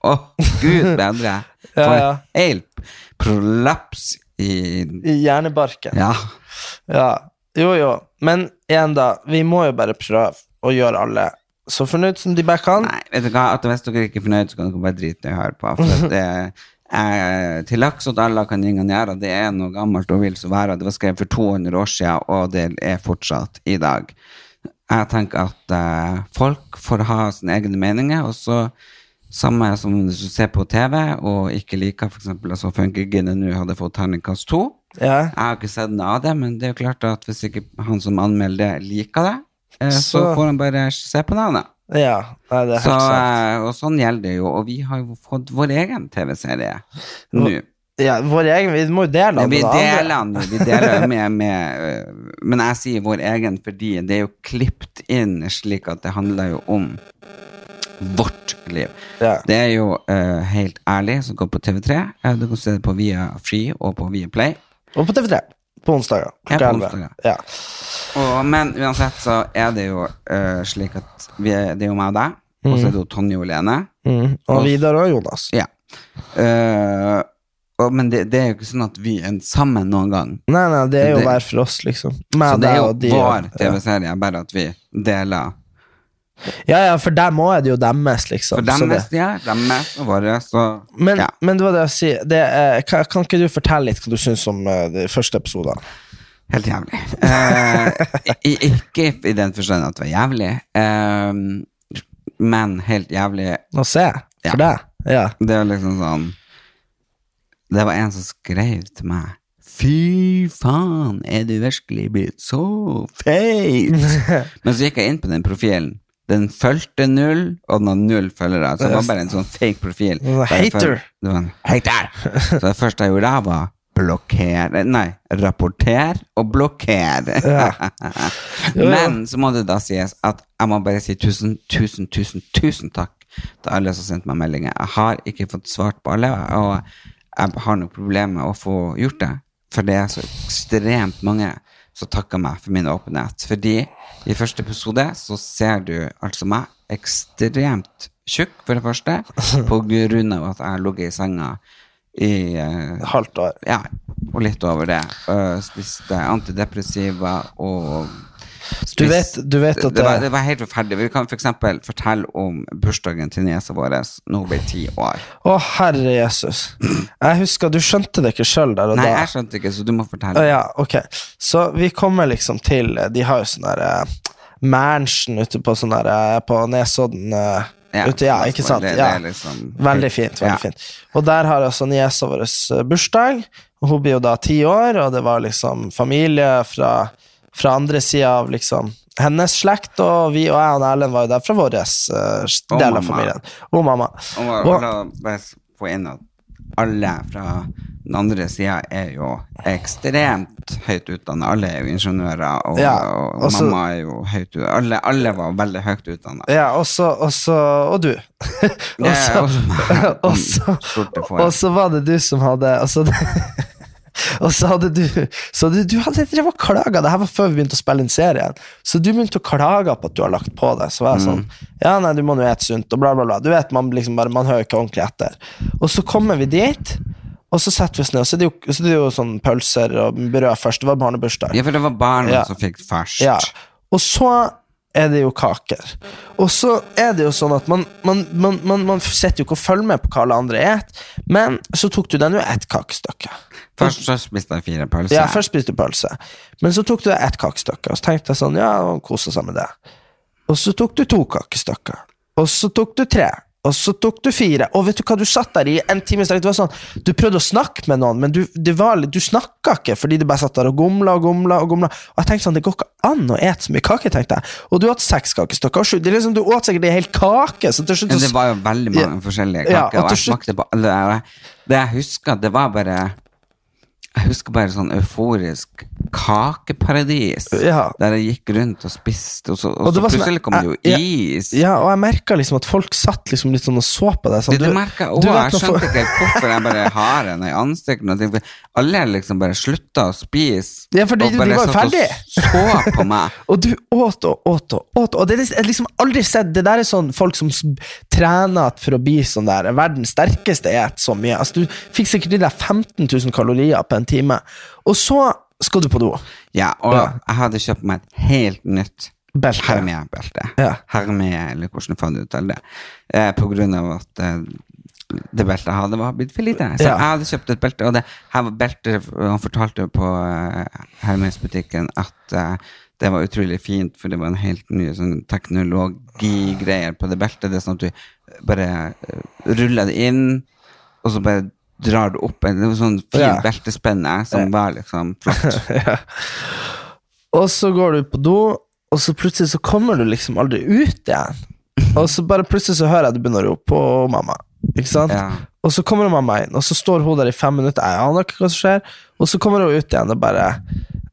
Speaker 1: Å, gud bedre!
Speaker 2: Ja,
Speaker 1: For
Speaker 2: ja.
Speaker 1: helt prolaps i
Speaker 2: I hjernebarken.
Speaker 1: Ja.
Speaker 2: Ja. Jo, jo. Men igjen, da. Vi må jo bare prøve å gjøre alle så fornøyd som de bare kan.
Speaker 1: Nei, vet du hva, at hvis dere ikke er fornøyd, så kan dere bare drite i å høre på. For det er til laks at alle kan ingen gjøre, det er noe gammelt og vil så være. Det var skrevet for 200 år siden, og det er fortsatt i dag. Jeg tenker at uh, folk får ha sine egne meninger, og så samme som hvis du ser på TV og ikke liker eksempel altså Funkygine nå hadde fått terningkast to.
Speaker 2: Ja.
Speaker 1: Jeg har ikke sett noe av det, men det er jo klart at hvis ikke han som anmelder det, liker det, eh, så,
Speaker 2: Så-
Speaker 1: får han bare se på navnet.
Speaker 2: Ja, det er
Speaker 1: Så,
Speaker 2: helt sant.
Speaker 1: eh, og sånn gjelder det jo, og vi har jo fått vår egen TV-serie nå.
Speaker 2: Ja, vår egen, vi må jo dele den
Speaker 1: vi deler den vi deler med, med eh, Men jeg sier vår egen fordi det er jo klippet inn slik at det handler jo om vårt liv.
Speaker 2: Ja.
Speaker 1: Det er jo uh, helt ærlig, som går på TV3. Uh, du kan se det på Via Free og på Via Play.
Speaker 2: Og på TV3. På onsdager.
Speaker 1: Ja, på onsdager.
Speaker 2: Ja.
Speaker 1: Og, men uansett så er det jo uh, slik at vi er, det er jo meg og deg, og så er det jo Tonje og Lene.
Speaker 2: Mm. Og Vidar og Jonas.
Speaker 1: Ja. Eh, og, men det, det er jo ikke sånn at vi er sammen noen gang.
Speaker 2: Nei, nei, det er jo hver for oss, liksom.
Speaker 1: Så det er jo
Speaker 2: de.
Speaker 1: vår. TV-serie, bare at vi deler.
Speaker 2: Ja, ja, for dem òg er det jo deres, liksom.
Speaker 1: For deres,
Speaker 2: det.
Speaker 1: ja, deres og våre, så
Speaker 2: Men,
Speaker 1: ja.
Speaker 2: men det var det jeg sier. Det, er- kan, kan ikke du fortelle litt hva du syns om uh, de første episodene?
Speaker 1: Helt jævlig. Eh, ikke i den forstand at det var jævlig, eh, men helt jævlig
Speaker 2: Å se, for
Speaker 1: Ja.
Speaker 2: deg? Ja.
Speaker 1: Det var liksom sånn Det var en som skrev til meg Fy faen, er du virkelig blitt så feit? Men så gikk jeg inn på den profilen. Den fulgte null, og den har null følgere. Så det var bare en sånn fake profil.
Speaker 2: Hater.
Speaker 1: Det var en hater. Så det første jeg gjorde, da, var blokkere Nei, rapportere og blokkere.
Speaker 2: Ja.
Speaker 1: Men så må det da sies at jeg må bare si tusen, tusen, tusen, tusen takk til alle som sendte meg meldinger. Jeg har ikke fått svart på alle, og jeg har noe problem med å få gjort det. For det er så ekstremt mange som takker meg for min åpenhet. Fordi i første episode så ser du altså meg ekstremt tjukk, for det første, på grunn av at jeg har ligget i senga i uh,
Speaker 2: Halvt år.
Speaker 1: ja, og litt over det. Uh, spiste antidepressiva og
Speaker 2: Du vet, du vet at
Speaker 1: det, var,
Speaker 2: det,
Speaker 1: det var helt forferdelig. Vi kan f.eks. fortelle om bursdagen til niesa vår nå ble ti år.
Speaker 2: Å, herre Jesus. Jeg husker du skjønte det ikke sjøl der og
Speaker 1: Nei,
Speaker 2: da.
Speaker 1: jeg skjønte ikke, så du må fortelle.
Speaker 2: ja, ok. Så vi kommer liksom til De har jo sånn der uh, Mansion ute på sånn uh, På Nesodden uh, ute, ja, ikke sant?
Speaker 1: Det, det
Speaker 2: ja.
Speaker 1: liksom
Speaker 2: Veldig fint. veldig
Speaker 1: Ja.
Speaker 2: fint Og der har altså niesa vår bursdag, hun blir jo da ti år, og det var liksom familie fra, fra andre sida av liksom hennes slekt, og vi og jeg og Erlend var jo der fra vår uh, del av familien. Og mamma.
Speaker 1: Og,
Speaker 2: Og-
Speaker 1: og få inn at alle fra den andre sida er jo ekstremt høyt utdanna. Alle er jo ingeniører, og,
Speaker 2: Ja,
Speaker 1: og,
Speaker 2: og så-
Speaker 1: mamma er jo høyt utdanna. Alle, alle var veldig høyt utdanna.
Speaker 2: Ja, og også, Og, du. og, så,
Speaker 1: også
Speaker 2: var det du som hadde altså, så, og så hadde du Så du, du hadde drevet og klaga. Det her var før vi begynte å spille inn serien. Så du begynte å klage på at du har lagt på det. Så var jeg sånn Ja, nei, du må nå ete sunt, og bla, bla, bla. Du vet, man liksom bare Man hører ikke ordentlig etter. Og så kommer vi dit. Og så setter vi oss ned, og så er det jo, så er det jo sånn pølser og brød først. Det var barnebursdag.
Speaker 1: Ja, for det var barna
Speaker 2: Ja.
Speaker 1: som fikk først.
Speaker 2: Ja. Og så er det jo kaker. Og så er det jo sånn at man, man, man, man, man sitter jo ikke og følger med på hva alle andre et, men så tok du den jo ett kakestykke.
Speaker 1: Først først spiste jeg fire pølser.
Speaker 2: Ja, først spiste du pølse, men så tok du ett kakestykke, og så tenkte jeg sånn, ja, kose seg med det. Og så tok du to kakestykker, og så tok du tre, og så tok du fire, og vet du hva, du satt der i? En time det var sånn, du prøvde å snakke med noen, men du, var, du snakket ikke, fordi du bare satt der og gomla og gomla og gomla, og jeg tenkte sånn, det går ikke an å ete så mye kake, tenkte jeg, og du åt seks kakestykker, og liksom, du åt sikkert en hel kake, så til slutt
Speaker 1: Ja, det var jo veldig mange
Speaker 2: Ja.
Speaker 1: forskjellige
Speaker 2: Ja,
Speaker 1: kaker,
Speaker 2: og
Speaker 1: og jeg smakte på alle. Det jeg husker, det var bare Jeg husker bare sånn euforisk kakeparadis,
Speaker 2: Ja.
Speaker 1: der jeg gikk rundt og spiste, og så, og
Speaker 2: Og
Speaker 1: så
Speaker 2: sånn-
Speaker 1: plutselig kom det jo
Speaker 2: ja,
Speaker 1: is.
Speaker 2: Ja, og jeg merket liksom at folk satt liksom litt sånn og så på deg. Sånn,
Speaker 1: Det du merka òg, jeg skjønte for... ikke hvorfor jeg bare har en i ansiktet. Alle liksom bare slutta å spise,
Speaker 2: Ja, fordi
Speaker 1: og
Speaker 2: de
Speaker 1: bare
Speaker 2: var jo
Speaker 1: satt og så på meg.
Speaker 2: Og du åt og åt og åt, og det er liksom aldri sett Det der er sånn folk som trener for å bli sånn der verdens sterkeste et så mye. Altså, du fikk sikkert i deg 15 000 kalorier på en time, og så skal du på do.
Speaker 1: Ja, og
Speaker 2: Ja.
Speaker 1: jeg hadde kjøpt meg et helt nytt
Speaker 2: Belte.
Speaker 1: Hermé-belte.
Speaker 2: Ja.
Speaker 1: Hermia, eller hvordan fant du ut av det? Eh, på grunn av at eh, det beltet jeg hadde, var blitt for lite. Så
Speaker 2: Ja.
Speaker 1: jeg hadde kjøpt et belte, og det her var beltet Han fortalte på uh, Hermes-butikken at eh, det var utrolig fint, for det var en helt ny sånn teknologigreier på det beltet. Det er sånn at du bare uh, ruller det inn, og så bare drar du opp en sånn fin
Speaker 2: Ja.
Speaker 1: beltespenne som var liksom flott.
Speaker 2: Og så går du på do, og så plutselig så kommer du liksom aldri ut igjen. Og så bare plutselig så hører jeg du begynner å rope på mamma. Ikke sant?
Speaker 1: Ja.
Speaker 2: Og så kommer mamma inn, og så står hun der i fem minutter. Jeg aner ikke hva som skjer. Og så kommer hun ut igjen og bare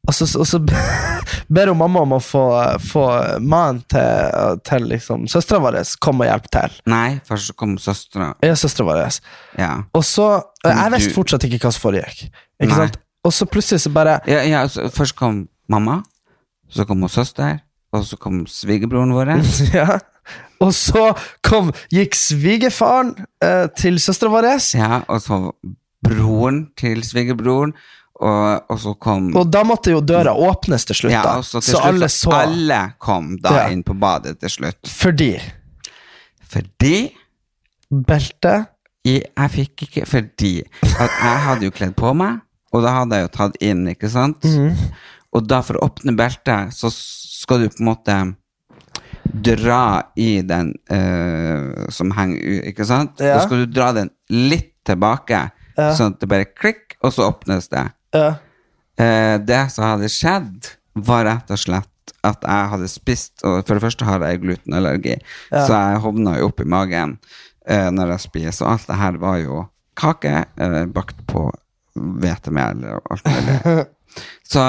Speaker 2: Og så, og så ber hun mamma om å få, få mannen til, til liksom, søstera vår komme og hjelpe til.
Speaker 1: Nei, først kom søstera.
Speaker 2: Ja, søstera vår.
Speaker 1: Ja.
Speaker 2: Og så Jeg visste fortsatt ikke hva som foregikk. Ikke
Speaker 1: Nei.
Speaker 2: sant? Og så plutselig så bare
Speaker 1: Ja, ja så først kom mamma, så kom hun søster, og så kom svigerbroren vår.
Speaker 2: Ja. Og så kom, gikk svigerfaren eh, til søstera vår,
Speaker 1: Ja, og så broren til svigerbroren, og, og så kom
Speaker 2: og da måtte jo døra åpnes til slutt.
Speaker 1: ja,
Speaker 2: da.
Speaker 1: til
Speaker 2: så
Speaker 1: slutt,
Speaker 2: alle
Speaker 1: så. alle kom da
Speaker 2: Ja.
Speaker 1: inn på badet til slutt.
Speaker 2: Fordi
Speaker 1: Fordi
Speaker 2: beltet
Speaker 1: jeg, jeg fikk ikke Fordi at jeg hadde jo kledd på meg, og da hadde jeg jo tatt inn, ikke sant?
Speaker 2: Mm.
Speaker 1: Og da for å åpne beltet, så skal du på en måte dra i den uh, som henger ut, ikke sant?
Speaker 2: Ja.
Speaker 1: Da skal du dra den litt tilbake,
Speaker 2: Ja.
Speaker 1: sånn at det bare klikk, og så åpnes det.
Speaker 2: Ja.
Speaker 1: Eh, det som hadde skjedd, var rett og slett at jeg hadde spist Og for det første har jeg glutenallergi,
Speaker 2: Ja.
Speaker 1: så jeg hovna jo opp i magen eh, når jeg spiser. Og alt det her var jo kake eh, bakt på hvetemel og alt mulig. så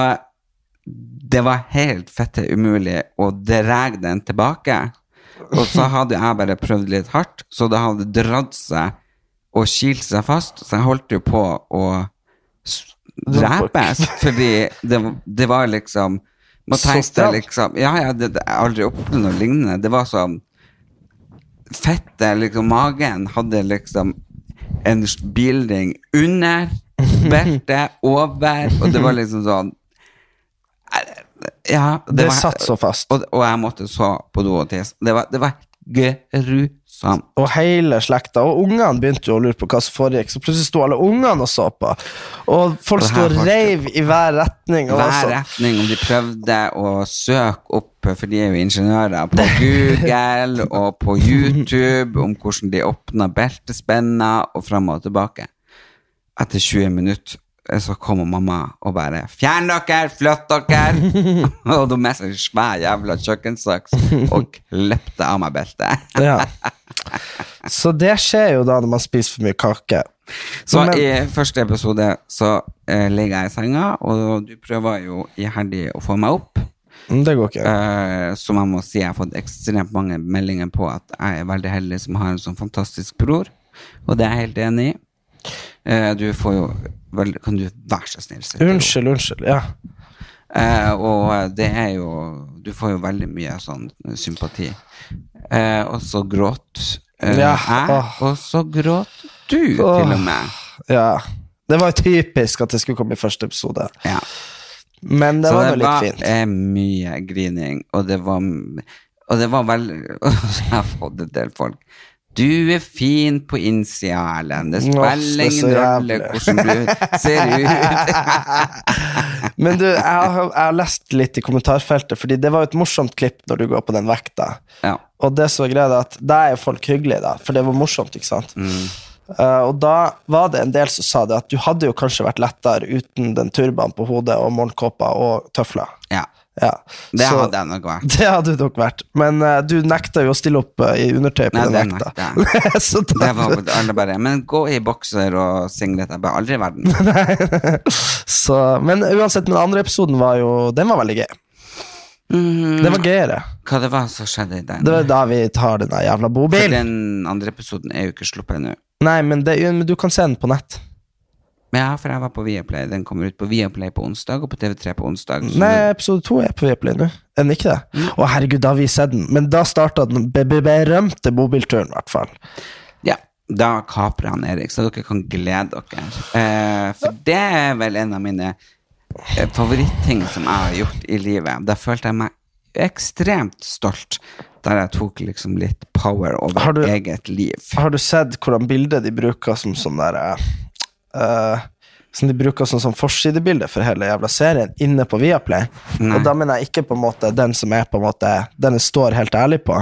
Speaker 1: det var helt fette umulig å dra den tilbake. Og så hadde jeg bare prøvd litt hardt, så det hadde dratt seg og kilt seg fast. Så jeg holdt jo på å s- drepes, fordi det, det var liksom
Speaker 2: Man
Speaker 1: deg liksom Ja, ja, det, det, jeg har aldri opplevd noe lignende. Det var sånn Fettet, liksom, magen hadde liksom en bilding under, beltet over, og det var liksom sånn Ja.
Speaker 2: Det,
Speaker 1: var-
Speaker 2: satt så fast.
Speaker 1: Og, og jeg måtte så på do og tisse. Det var, det var grusomt.
Speaker 2: Og hele slekta. Og ungene begynte jo å lure på hva som foregikk, så plutselig sto alle ungene og så på. Og folk sto og reiv i hver retning.
Speaker 1: Hver
Speaker 2: sånn-
Speaker 1: retning, og de prøvde å søke opp, for de er jo ingeniører, på Google og på YouTube om hvordan de åpna beltespenner og fram og tilbake. Etter 20 minutter så kommer mamma og bare 'Fjern dere! Flytt dere!' og da med seg svær jævla kjøkkensaks og klipte av meg beltet.
Speaker 2: Ja. Så det skjer jo da når man spiser for mye kake.
Speaker 1: Så
Speaker 2: Men-
Speaker 1: i første episode så eh, ligger jeg i senga, og du prøver jo iherdig å få meg opp.
Speaker 2: Mm, Det går ikke.
Speaker 1: Eh, så man må si, jeg har fått ekstremt mange meldinger på at jeg er veldig heldig som har en sånn fantastisk bror, og det er jeg helt enig i. Eh, du får jo vel, Kan du være så snill?
Speaker 2: Unnskyld, unnskyld. Ja.
Speaker 1: Eh, og det er jo Du får jo veldig mye sånn sympati. Eh, og så gråt eh,
Speaker 2: Ja,
Speaker 1: jeg, og så gråt du,
Speaker 2: Åh.
Speaker 1: til og med.
Speaker 2: ja. Det var typisk at det skulle komme i første episode.
Speaker 1: Ja.
Speaker 2: Men det
Speaker 1: så
Speaker 2: var
Speaker 1: det
Speaker 2: jo litt
Speaker 1: var
Speaker 2: fint.
Speaker 1: eh, mye grining, og det var Og det var og så har jeg fått en del folk. Du er fin på innsida, Erlend. Det spiller
Speaker 2: er
Speaker 1: ingen rolle hvordan du ser ut.
Speaker 2: Men du, jeg har, jeg har lest litt i kommentarfeltet, fordi det var jo et morsomt klipp når du går på den vekta.
Speaker 1: ja.
Speaker 2: Og det som er greia, at da er jo folk hyggelige, da, for det var morsomt, ikke sant?
Speaker 1: Mm.
Speaker 2: Uh, og da var det en del som sa det at du hadde jo kanskje vært lettere uten den turbanen på hodet og morgenkåpa og tøfler.
Speaker 1: ja.
Speaker 2: Ja.
Speaker 1: Det
Speaker 2: Så-
Speaker 1: hadde jeg nok vært.
Speaker 2: Det hadde du nok vært, men uh, du nekta jo å stille opp uh, i undertøy på
Speaker 1: Nei,
Speaker 2: den vekta.
Speaker 1: Det var alle bare Men gå i bokser og singlet. Jeg bare aldri i verden.
Speaker 2: så, men uansett, den andre episoden var jo Den var veldig gøy.
Speaker 1: Mm,
Speaker 2: Det var gøyere.
Speaker 1: hva det var som skjedde i den?
Speaker 2: Det var da vi tar den jævla
Speaker 1: For
Speaker 2: bobilen.
Speaker 1: den andre episoden er jo ikke sluppet ennå.
Speaker 2: Nei, men, det, men du kan se den på nett.
Speaker 1: Men ja, for jeg var på Viaplay. Den kommer ut på Viaplay på onsdag og på TV3 på onsdag.
Speaker 2: Nei, episode to er på Viaplay nå. Er den ikke det?
Speaker 1: Mm.
Speaker 2: Å, herregud, da har vi sett den. Men da starta den be be berømte bobilturen, i hvert fall.
Speaker 1: Ja, da kaprer han Erik, så dere kan glede dere. Eh, for det er vel en av mine eh, favorittting som jeg har gjort i livet. Da følte jeg meg ekstremt stolt, der jeg tok liksom litt power over
Speaker 2: du-
Speaker 1: eget liv.
Speaker 2: Har du sett hvordan bildet de bruker som sånn der eh, Som de bruker som sånn forsidebilde for hele jævla serien inne på Viaplay?
Speaker 1: Nei.
Speaker 2: Og da mener jeg ikke på en måte den som er på en måte Den jeg står helt ærlig på,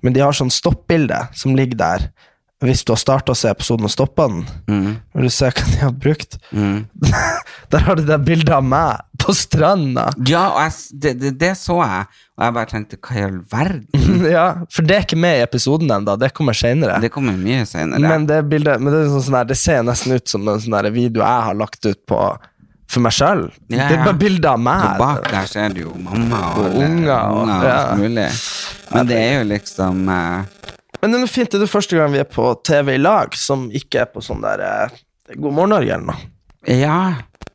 Speaker 2: men de har sånn stoppbilde som ligger der. Hvis du har starta å se episoden og stoppa den,
Speaker 1: Mm,
Speaker 2: vil du se hva de har brukt.
Speaker 1: mm.
Speaker 2: Der har du det bildet av meg på stranda.
Speaker 1: Ja, og jeg, det, det, det så jeg, og jeg bare tenkte hva i all verden?
Speaker 2: ja, For det er ikke med i episoden ennå, det kommer seinere.
Speaker 1: Det kommer mye senere.
Speaker 2: Men det bildet men det, sånn, sånn det ser nesten ut som en sånn video jeg har lagt ut på for meg sjøl.
Speaker 1: Ja,
Speaker 2: Det er bare bilde av
Speaker 1: Og
Speaker 2: meg.
Speaker 1: bak der ser du jo mamma og,
Speaker 2: Og unger og-
Speaker 1: og
Speaker 2: ja.
Speaker 1: alt mulig. Men det er jo liksom eh,
Speaker 2: Men det er fint, det er det første gang vi er på TV i lag, som ikke er på sånn der eh, God morgen Norge eller noe.
Speaker 1: Ja,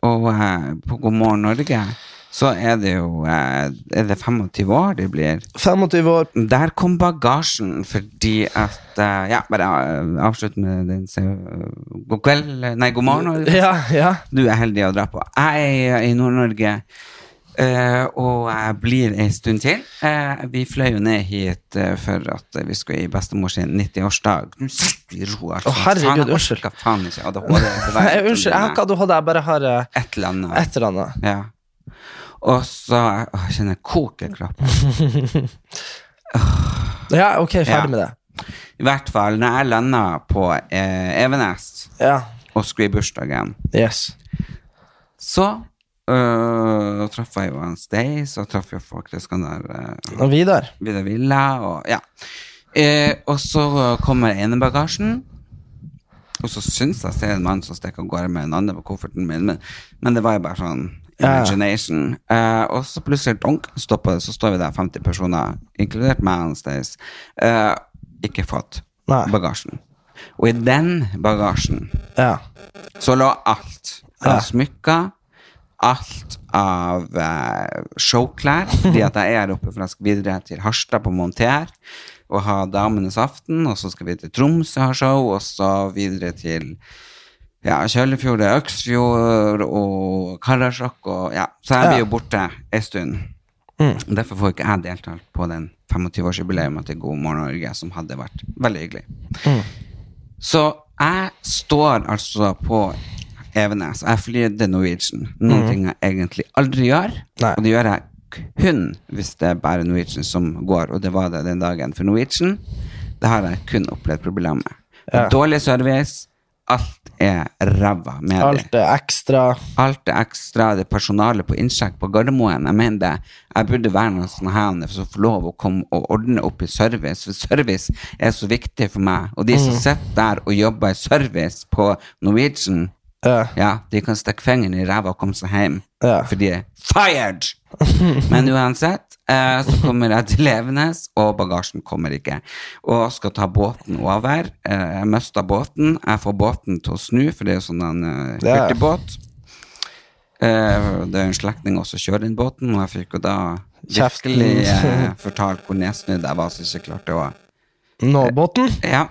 Speaker 1: og eh, på God morgen Norge så er det jo eh, Er det 25 år de blir?
Speaker 2: 25 år.
Speaker 1: Der kom bagasjen fordi at eh, Ja, bare eh, avslutt med den se- God kveld Nei, god morgen. Norge.
Speaker 2: Ja, ja.
Speaker 1: Du er heldig å dra på. Jeg er i Nord-Norge, eh, og jeg blir en stund til. Uh, vi fløy jo ned hit uh, for at vi skulle i bestemor sin 90-årsdag. Nå sitter vi i ro, altså.
Speaker 2: Oh, herregud, unnskyld.
Speaker 1: jeg faen ikke ADHD.
Speaker 2: unnskyld, jeg har ikke ADHD, jeg bare har eh,
Speaker 1: Et eller annet.
Speaker 2: et eller annet.
Speaker 1: Ja. Og så å, jeg kjenner koker kroppen.
Speaker 2: Ja, ok, ferdig
Speaker 1: Ja.
Speaker 2: med det.
Speaker 1: I hvert fall, når jeg landa på eh, Evenes
Speaker 2: Ja.
Speaker 1: og skulle i bursdagen,
Speaker 2: Yes.
Speaker 1: så øh, traff jeg jo en Stay, så traff jeg faktisk han der uh,
Speaker 2: Og Vidar.
Speaker 1: Vidar Villa, og ja. Uh, og så kommer enebagasjen, og så syns jeg ser en mann som stikker av gårde med en annen på kofferten min, men, men det var jo bare sånn
Speaker 2: Ja.
Speaker 1: imagination. Eh, og så plutselig donk, stopper det, så står vi der 50 personer, inkludert meg og Stays, uh, ikke fått
Speaker 2: Nei.
Speaker 1: bagasjen. Og i den bagasjen
Speaker 2: Ja.
Speaker 1: så lå alt
Speaker 2: Ja.
Speaker 1: smykker, alt av eh, showklær, fordi at jeg er oppe for jeg skal videre til Harstad på Monter og ha Damenes aften, og så skal vi til Tromsø ha show, og så videre til ja, Kjøllefjord, Øksfjord og Karasjok, og ja, så jeg blir jo borte en stund. Derfor får ikke jeg deltatt på den 25-årsjubileet til God morgen Norge, som hadde vært veldig hyggelig. Så jeg står altså på Evenes, og jeg The Norwegian. Noen ting jeg egentlig aldri gjør,
Speaker 2: Nei.
Speaker 1: og det gjør jeg kun hvis det er bare Norwegian som går, og det var det den dagen. For Norwegian, det har jeg kun opplevd problemer med.
Speaker 2: Ja.
Speaker 1: Dårlig service, alt er ræva med det.
Speaker 2: Alt er ekstra.
Speaker 1: Alt er ekstra. Det er personale på innsjekk på Gardermoen. Jeg mener det. Jeg burde være noen sånne her som får lov å komme og ordne opp i service. For service er så viktig for meg. Og de som
Speaker 2: Mm.
Speaker 1: sitter der og jobber i service på Norwegian,
Speaker 2: Ja.
Speaker 1: ja, de kan stikke fingeren i ræva og komme seg hjem.
Speaker 2: Ja.
Speaker 1: For de er fired! Men uansett, eh, så kommer jeg til Levenes, og bagasjen kommer ikke. Og skal ta båten over. Eh, jeg mista båten. Jeg får båten til å snu, for det er jo sånn en
Speaker 2: uh,
Speaker 1: hurtigbåt. Eh, det er en slektning også kjører inn båten, og jeg fikk jo da virkelig eh, fortalt hvor nedsnudd jeg var, så jeg ikke klarte å
Speaker 2: Nå båten
Speaker 1: Ja.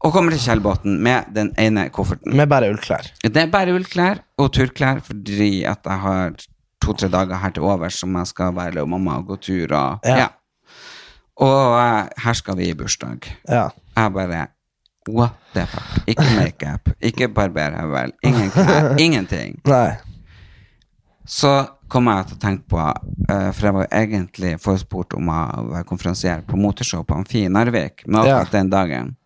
Speaker 1: Og kommer til Kjellbåten med den ene kofferten.
Speaker 2: med bare ullklær.
Speaker 1: Det er bare ullklær og turklær, fordi at jeg har to-tre dager her til overs som jeg skal være med mamma og gå tur og
Speaker 2: Ja.
Speaker 1: ja. Og eh, her skal vi i bursdag.
Speaker 2: Ja.
Speaker 1: Jeg bare What the fuck? Ikke makeup, ikke barberhøvel, ingen klær, ingenting.
Speaker 2: Nei.
Speaker 1: Så kom jeg til å tenke på, eh, for jeg var egentlig forespurt om å være konferansier på Motorshow på Amfi i Narvik, med akkurat
Speaker 2: Ja.
Speaker 1: den dagen.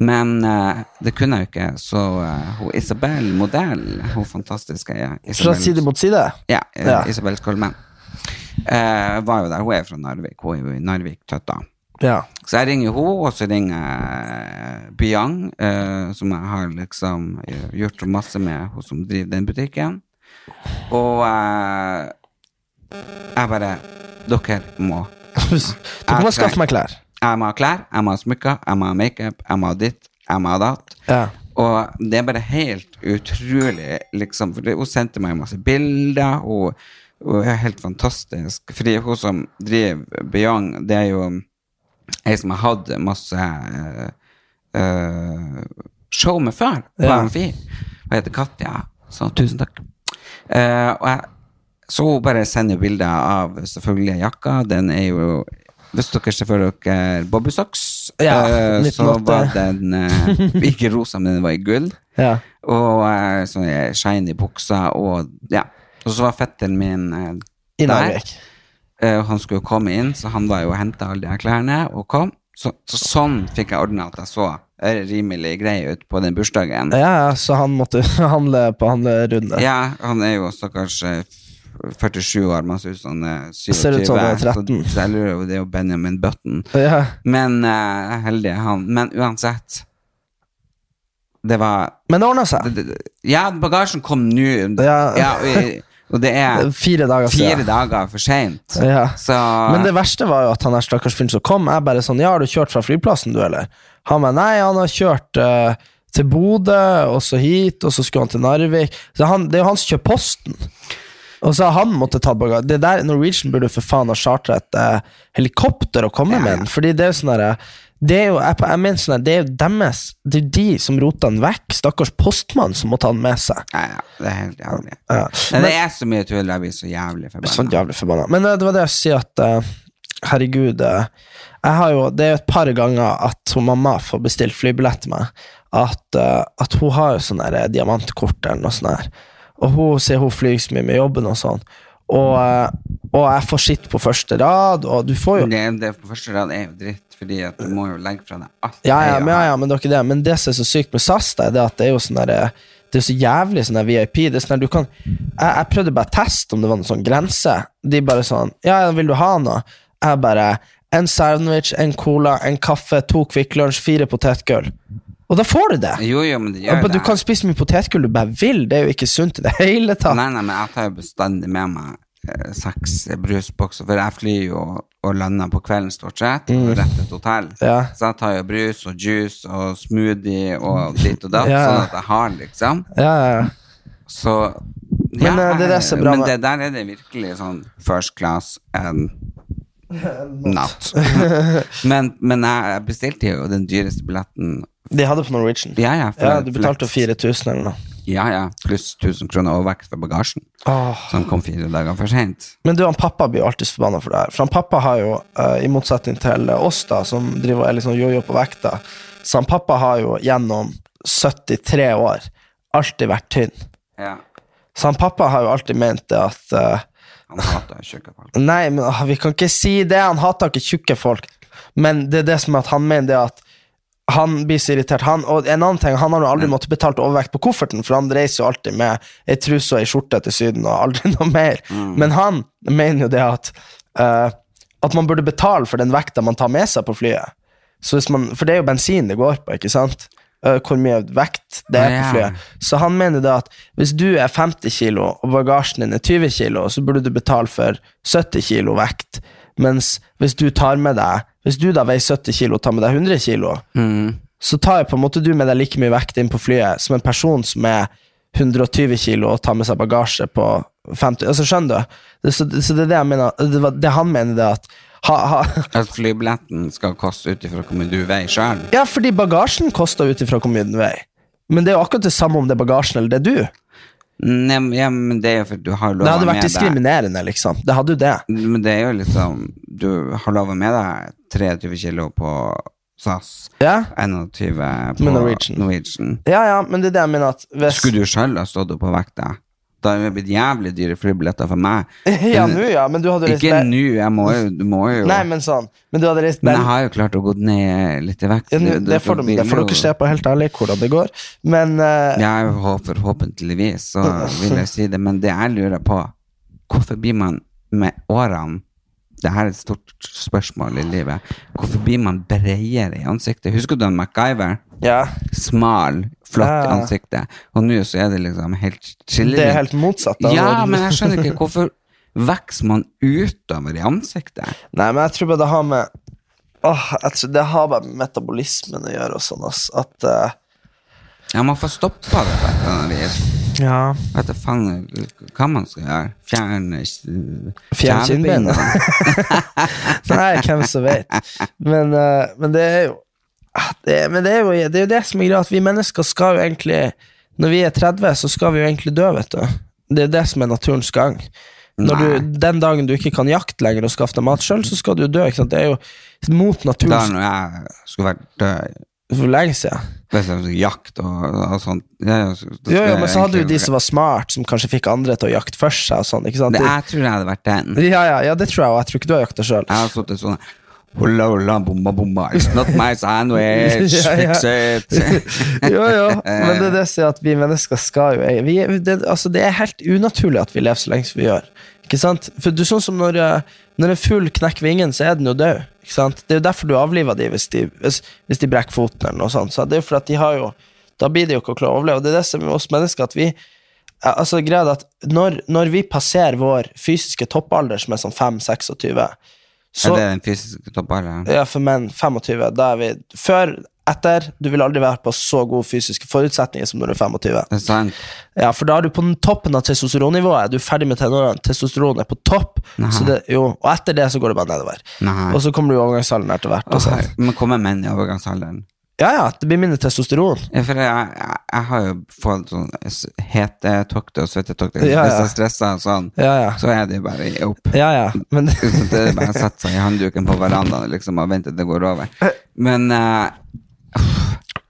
Speaker 1: Men uh, det kunne jeg jo ikke, så uh, hun Isabel Modell, hun fantastiske ja,
Speaker 2: Fra side mot side?
Speaker 1: Ja, eh,
Speaker 2: Ja.
Speaker 1: Isabel Skolmen. Var jo der, hun er fra Narvik, hun er jo i Narvik Tøtta.
Speaker 2: Ja.
Speaker 1: Så jeg ringer henne, og så ringer jeg Byang, som jeg har liksom gjort masse med, hun som driver den butikken. Og jeg bare Dere må
Speaker 2: Dere må skaffe meg klær.
Speaker 1: Jeg må ha klær, jeg må ha smykker, jeg må ha makeup, jeg må ha ditt, jeg må ha datt.
Speaker 2: Ja.
Speaker 1: Og det er bare helt utrolig, liksom. For hun sendte meg masse bilder, og hun er helt fantastisk. Fordi hun som driver Beyond, det er jo ei som har hatt masse uh, uh, show med før på
Speaker 2: Ja.
Speaker 1: Amfi. Hun heter Katja, så tusen takk. Uh, og jeg, så hun bare sender bilder av selvfølgelig jakka. Den er jo Hvis dere ser for dere Bobby Socks,
Speaker 2: Ja,
Speaker 1: uh, så
Speaker 2: måte.
Speaker 1: var den uh, ikke rosa, men den var i gull.
Speaker 2: Ja.
Speaker 1: Og uh, sånne shiny bukser, og ja. Og så var fetteren min
Speaker 2: uh,
Speaker 1: der. Eh, og han skulle jo komme inn, så han var jo og henta alle de her klærne og kom. Så, så sånn fikk jeg ordna at jeg så eh, rimelig grei ut på den bursdagen.
Speaker 2: Ja, ja, så han måtte handle på handlerunde.
Speaker 1: Ja, han er jo stakkars eh, 47 år, men ser ut som han er 27.
Speaker 2: Ser ut som han er 13.
Speaker 1: Så, så jeg lurer jo, det er jo Benjamin Button.
Speaker 2: Ja.
Speaker 1: Men uh, heldig han. Men uansett, det var
Speaker 2: Men det ordna seg.
Speaker 1: det, det, Ja, bagasjen kom nå.
Speaker 2: Ja.
Speaker 1: og, og det er
Speaker 2: Fire dager
Speaker 1: fire dager for seint.
Speaker 2: Ja. Men det verste var jo at han der stakkars fyren som kom, er bare sånn Ja, har du kjørt fra flyplassen, du, eller? Han bare Nei, han har kjørt uh, til Bodø, og så hit, og så skulle han til Narvik. Så han, det er jo han som kjører posten. Og så har han måttet ta bagasje. Det der Norwegian burde for faen ha chartra et eh, helikopter og komme med den, fordi det er jo sånn derre det er jo, jeg, jeg mener sånn der, det er jo deres Det er de som roter den vekk. Stakkars postmann som må ta den med seg.
Speaker 1: ja, ja, det er helt jævlig.
Speaker 2: Ja.
Speaker 1: Men det er så mye tull, jeg blir så jævlig
Speaker 2: Sånn jævlig forbanna. Men eh, det var det jeg sier at uh, Herregud, Uh, jeg har jo Det er jo et par ganger at hun mamma får bestilt flybillett til meg. At, uh, at hun har jo sånn der, diamantkort eller noe sånt. her Og hun sier hun flyr så mye med jobben og sånn. Og, eh, og jeg får sitte på første rad, og du får jo
Speaker 1: Det, det på første rad er jo dritt, fordi at du må jo legge fra deg alt.
Speaker 2: Ja, ja, men, ja, ja, men det er ikke det. Men det som er så sykt med SAS, da, er det at det er jo sånn derre det er så jævlig sånn VIP. Det er sånn der, du kan, jeg, jeg prøvde bare å teste om det var noen sånn grense. De bare sånn Ja, ja, vil du ha noe? Jeg bare En sandwich, en cola, en kaffe, to Kvikk Lunsj, fire potetgull. Og da får du det.
Speaker 1: Jo, jo, men det gjør
Speaker 2: men du kan spise mye potetgull du bare vil. Det er jo ikke sunt i det hele tatt.
Speaker 1: Nei, nei, men jeg tar jo bestandig med meg eh, seks brusbokser, for jeg flyr jo og lander på kvelden stort sett, og rett til et hotell.
Speaker 2: Mm. Ja.
Speaker 1: Så jeg tar jo brus og juice og smoothie og dit og datt,
Speaker 2: Ja.
Speaker 1: sånn at jeg har liksom.
Speaker 2: Ja, ja, ja. Men, eh, det er det som er bra
Speaker 1: men det der er det virkelig sånn first class and not. men men jeg, bestilte jo den dyreste billetten.
Speaker 2: De hadde på Norwegian.
Speaker 1: Ja, ja, for
Speaker 2: Ja, du betalte
Speaker 1: flex.
Speaker 2: 4000 eller noe.
Speaker 1: Ja, ja, pluss 1000 kroner overvekt for bagasjen,
Speaker 2: oh.
Speaker 1: som kom fire dager for sent.
Speaker 2: Men du, han pappa blir jo alltid forbanna for det her. For han pappa har jo, eh, i motsetning til oss, da, som driver er sånn jojo på vekta, så han pappa har jo gjennom 73 år alltid vært tynn.
Speaker 1: Ja.
Speaker 2: Så han pappa har jo alltid ment det at eh,
Speaker 1: Han hater tjukke folk.
Speaker 2: Nei, men å, vi kan ikke si det. Han hater ikke tjukke folk. Men det er det som er at han mener det at han blir så irritert. Han, og en annen ting, han har jo aldri måttet betalt overvekt på kofferten, for han reiser jo alltid med ei truse og ei skjorte til Syden, og aldri noe mer. Men han mener jo det at uh, at man burde betale for den vekta man tar med seg på flyet. Man, for det er jo bensin det går på, ikke sant? Eh, hvor mye vekt det er på flyet. Så han mener da at hvis du er 50 kilo, og bagasjen din er 20 kilo, så burde du betale for 70 kilo vekt. Mens hvis du tar med deg Hvis du da veier 70 kilo og tar med deg 100 kilo,
Speaker 1: Mm.
Speaker 2: så tar på en måte du med deg like mye vekt inn på flyet som en person som er 120 kilo og tar med seg bagasje på 50 altså Skjønner du? Det, så, så det er det jeg mener Det, var, det han mener, det at ha, ha,
Speaker 1: At flybilletten skal koste ut ifra hvor mye du veier sjøl.
Speaker 2: Ja, fordi bagasjen koster ut ifra hvor mye den veier. Men det er jo akkurat det samme om det er bagasjen eller det er du.
Speaker 1: Nei, men- ja, men det er jo fordi du har lov
Speaker 2: Det hadde
Speaker 1: med
Speaker 2: vært
Speaker 1: deg
Speaker 2: diskriminerende, liksom. Det hadde jo det.
Speaker 1: Men det er jo liksom Du har lov med deg 23 kilo på SAS,
Speaker 2: Ja,
Speaker 1: 21 på
Speaker 2: Norwegian.
Speaker 1: Norwegian.
Speaker 2: ja, ja men det er det jeg mener at hvis
Speaker 1: Skulle du sjøl ha stått opp på vekta? Da er det blitt jævlig dyre flybilletter for meg.
Speaker 2: Ja, nå, ja, men du hadde reist
Speaker 1: Ikke nå, jeg må jo, du må jo
Speaker 2: Nei, men sånn. Men du hadde reist
Speaker 1: Men jeg har jo klart å gå ned litt i vekt.
Speaker 2: ja, nu, det, får de, det får dere se på, helt ærlig, hvordan det går. Men
Speaker 1: uh... Håper forhåpentligvis, så vil jeg si det. Men det jeg lurer på, hvorfor blir man med årene det her er et stort spørsmål i livet. Hvorfor blir man bredere i ansiktet? Husker du han MacGyver?
Speaker 2: ja,
Speaker 1: Smal, flott
Speaker 2: Ja.
Speaker 1: ansiktet. Og nå så er det liksom helt
Speaker 2: det er helt motsatt. da.
Speaker 1: Ja, men jeg skjønner ikke hvorfor vokser man utover i ansiktet?
Speaker 2: Nei, men jeg tror bare det har med Åh, jeg tror det har bare med metabolismen å gjøre og sånn, altså. At uh...
Speaker 1: Ja, man får stoppa det på et eller annet vis.
Speaker 2: Ja.
Speaker 1: Vet du faen hva man skal gjøre? Fjerne eh,
Speaker 2: Fjerne kinnbeina. Nei, hvem som vet. Men, uh, men det er jo det, er- Men det er jo det, er jo det som er greia, at vi mennesker skal jo egentlig Når vi er 30, så skal vi jo egentlig dø, vet du. Det er det som er naturens gang. Når du, den dagen du ikke kan jakte lenger og skaffe deg mat sjøl, så skal du dø. Det er jo mot
Speaker 1: Da
Speaker 2: naturens
Speaker 1: når jeg skulle vært død
Speaker 2: For lenge siden.
Speaker 1: Skulle jakt og, og sånt ja, ja, så-
Speaker 2: Jo, jo, men så hadde du de som var smart, som kanskje fikk andre til å jakte først seg og sånn. ikke sant?
Speaker 1: det, Jeg tror jeg hadde vært den.
Speaker 2: Ja, ja, ja, det tror jeg, og jeg tror ikke du har jakta sjøl.
Speaker 1: Jeg har sittet sånn Hola, hola, bomba, bomba. It's not my sandwich.
Speaker 2: Ja, ja.
Speaker 1: Fix it.
Speaker 2: jo, jo, men det er det som er at vi mennesker skal jo vi, det, altså, det er helt unaturlig at vi lever så lenge som vi gjør. Ikke sant? For du, sånn som når, eh, når en fugl knekker vingen, så er den jo død. Ikke sant? Det er jo derfor du avliver dem hvis de, hvis, hvis de brekker foten eller noe sånt. Så det er jo for at de har jo Da blir de jo ikke å klare å overleve. Og det er det som er oss mennesker, at vi Altså, greia er at når, når vi passerer vår fysiske toppalder, som er sånn 5-26 så,
Speaker 1: er det den fysiske eller?
Speaker 2: ja, for menn 25. Da er vi Før, etter Du vil aldri være på så gode fysiske forutsetninger som når du er 25.
Speaker 1: Det er sant.
Speaker 2: Ja, for da er du på den toppen av testosteronnivået. Du er ferdig med tenårene. Testosteron er på topp. Så det, jo, og etter det så går det bare nedover.
Speaker 1: Nei.
Speaker 2: Og så kommer du i overgangsalderen etter hvert.
Speaker 1: Åh,
Speaker 2: Altså.
Speaker 1: Men kommer menn i overgangsalderen?
Speaker 2: Ja, ja, det blir mindre testosteron.
Speaker 1: Ja, for jeg, jeg, jeg har jo fått sånn hetetokter og svettetokter.
Speaker 2: Ja, ja.
Speaker 1: Hvis jeg stresser sånn,
Speaker 2: Ja, ja.
Speaker 1: så er det jo bare opp.
Speaker 2: Ja, ja. Men
Speaker 1: det er bare å sette seg i håndduken på verandaen liksom, og vente til det går over. Men uh...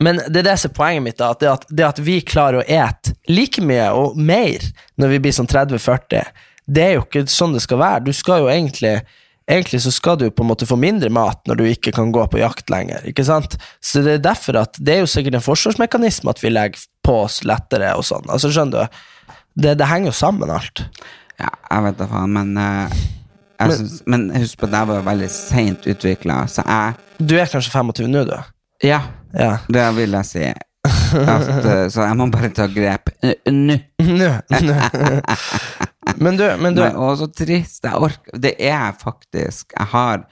Speaker 2: Men det er det som er poenget mitt, da, at det, at det at vi klarer å ete like mye og mer når vi blir sånn 30-40, det er jo ikke sånn det skal være. Du skal jo egentlig Egentlig så skal du på en måte få mindre mat når du ikke kan gå på jakt lenger. ikke sant? Så det er derfor at det er jo sikkert en forsvarsmekanisme at vi legger på oss lettere og sånn. Altså Skjønner du? Det, det henger jo sammen, alt.
Speaker 1: ja, jeg vet da faen, men uh, jeg synes, Men husk på at jeg var veldig seint utvikla, så jeg
Speaker 2: Du er kanskje 25 nå, du?
Speaker 1: Ja,
Speaker 2: Ja.
Speaker 1: det vil jeg si. At, eh, så jeg må bare ta grep nå.
Speaker 2: Men du, men du
Speaker 1: og så trist. Jeg orker Det er faktisk Jeg har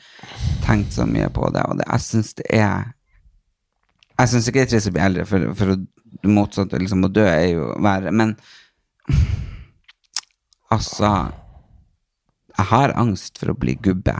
Speaker 1: tenkt så mye på det, og det, jeg syns det er Jeg syns ikke det er trist å bli eldre, for, for det liksom, å dø er jo verre. Men altså Jeg har angst for å bli gubbe.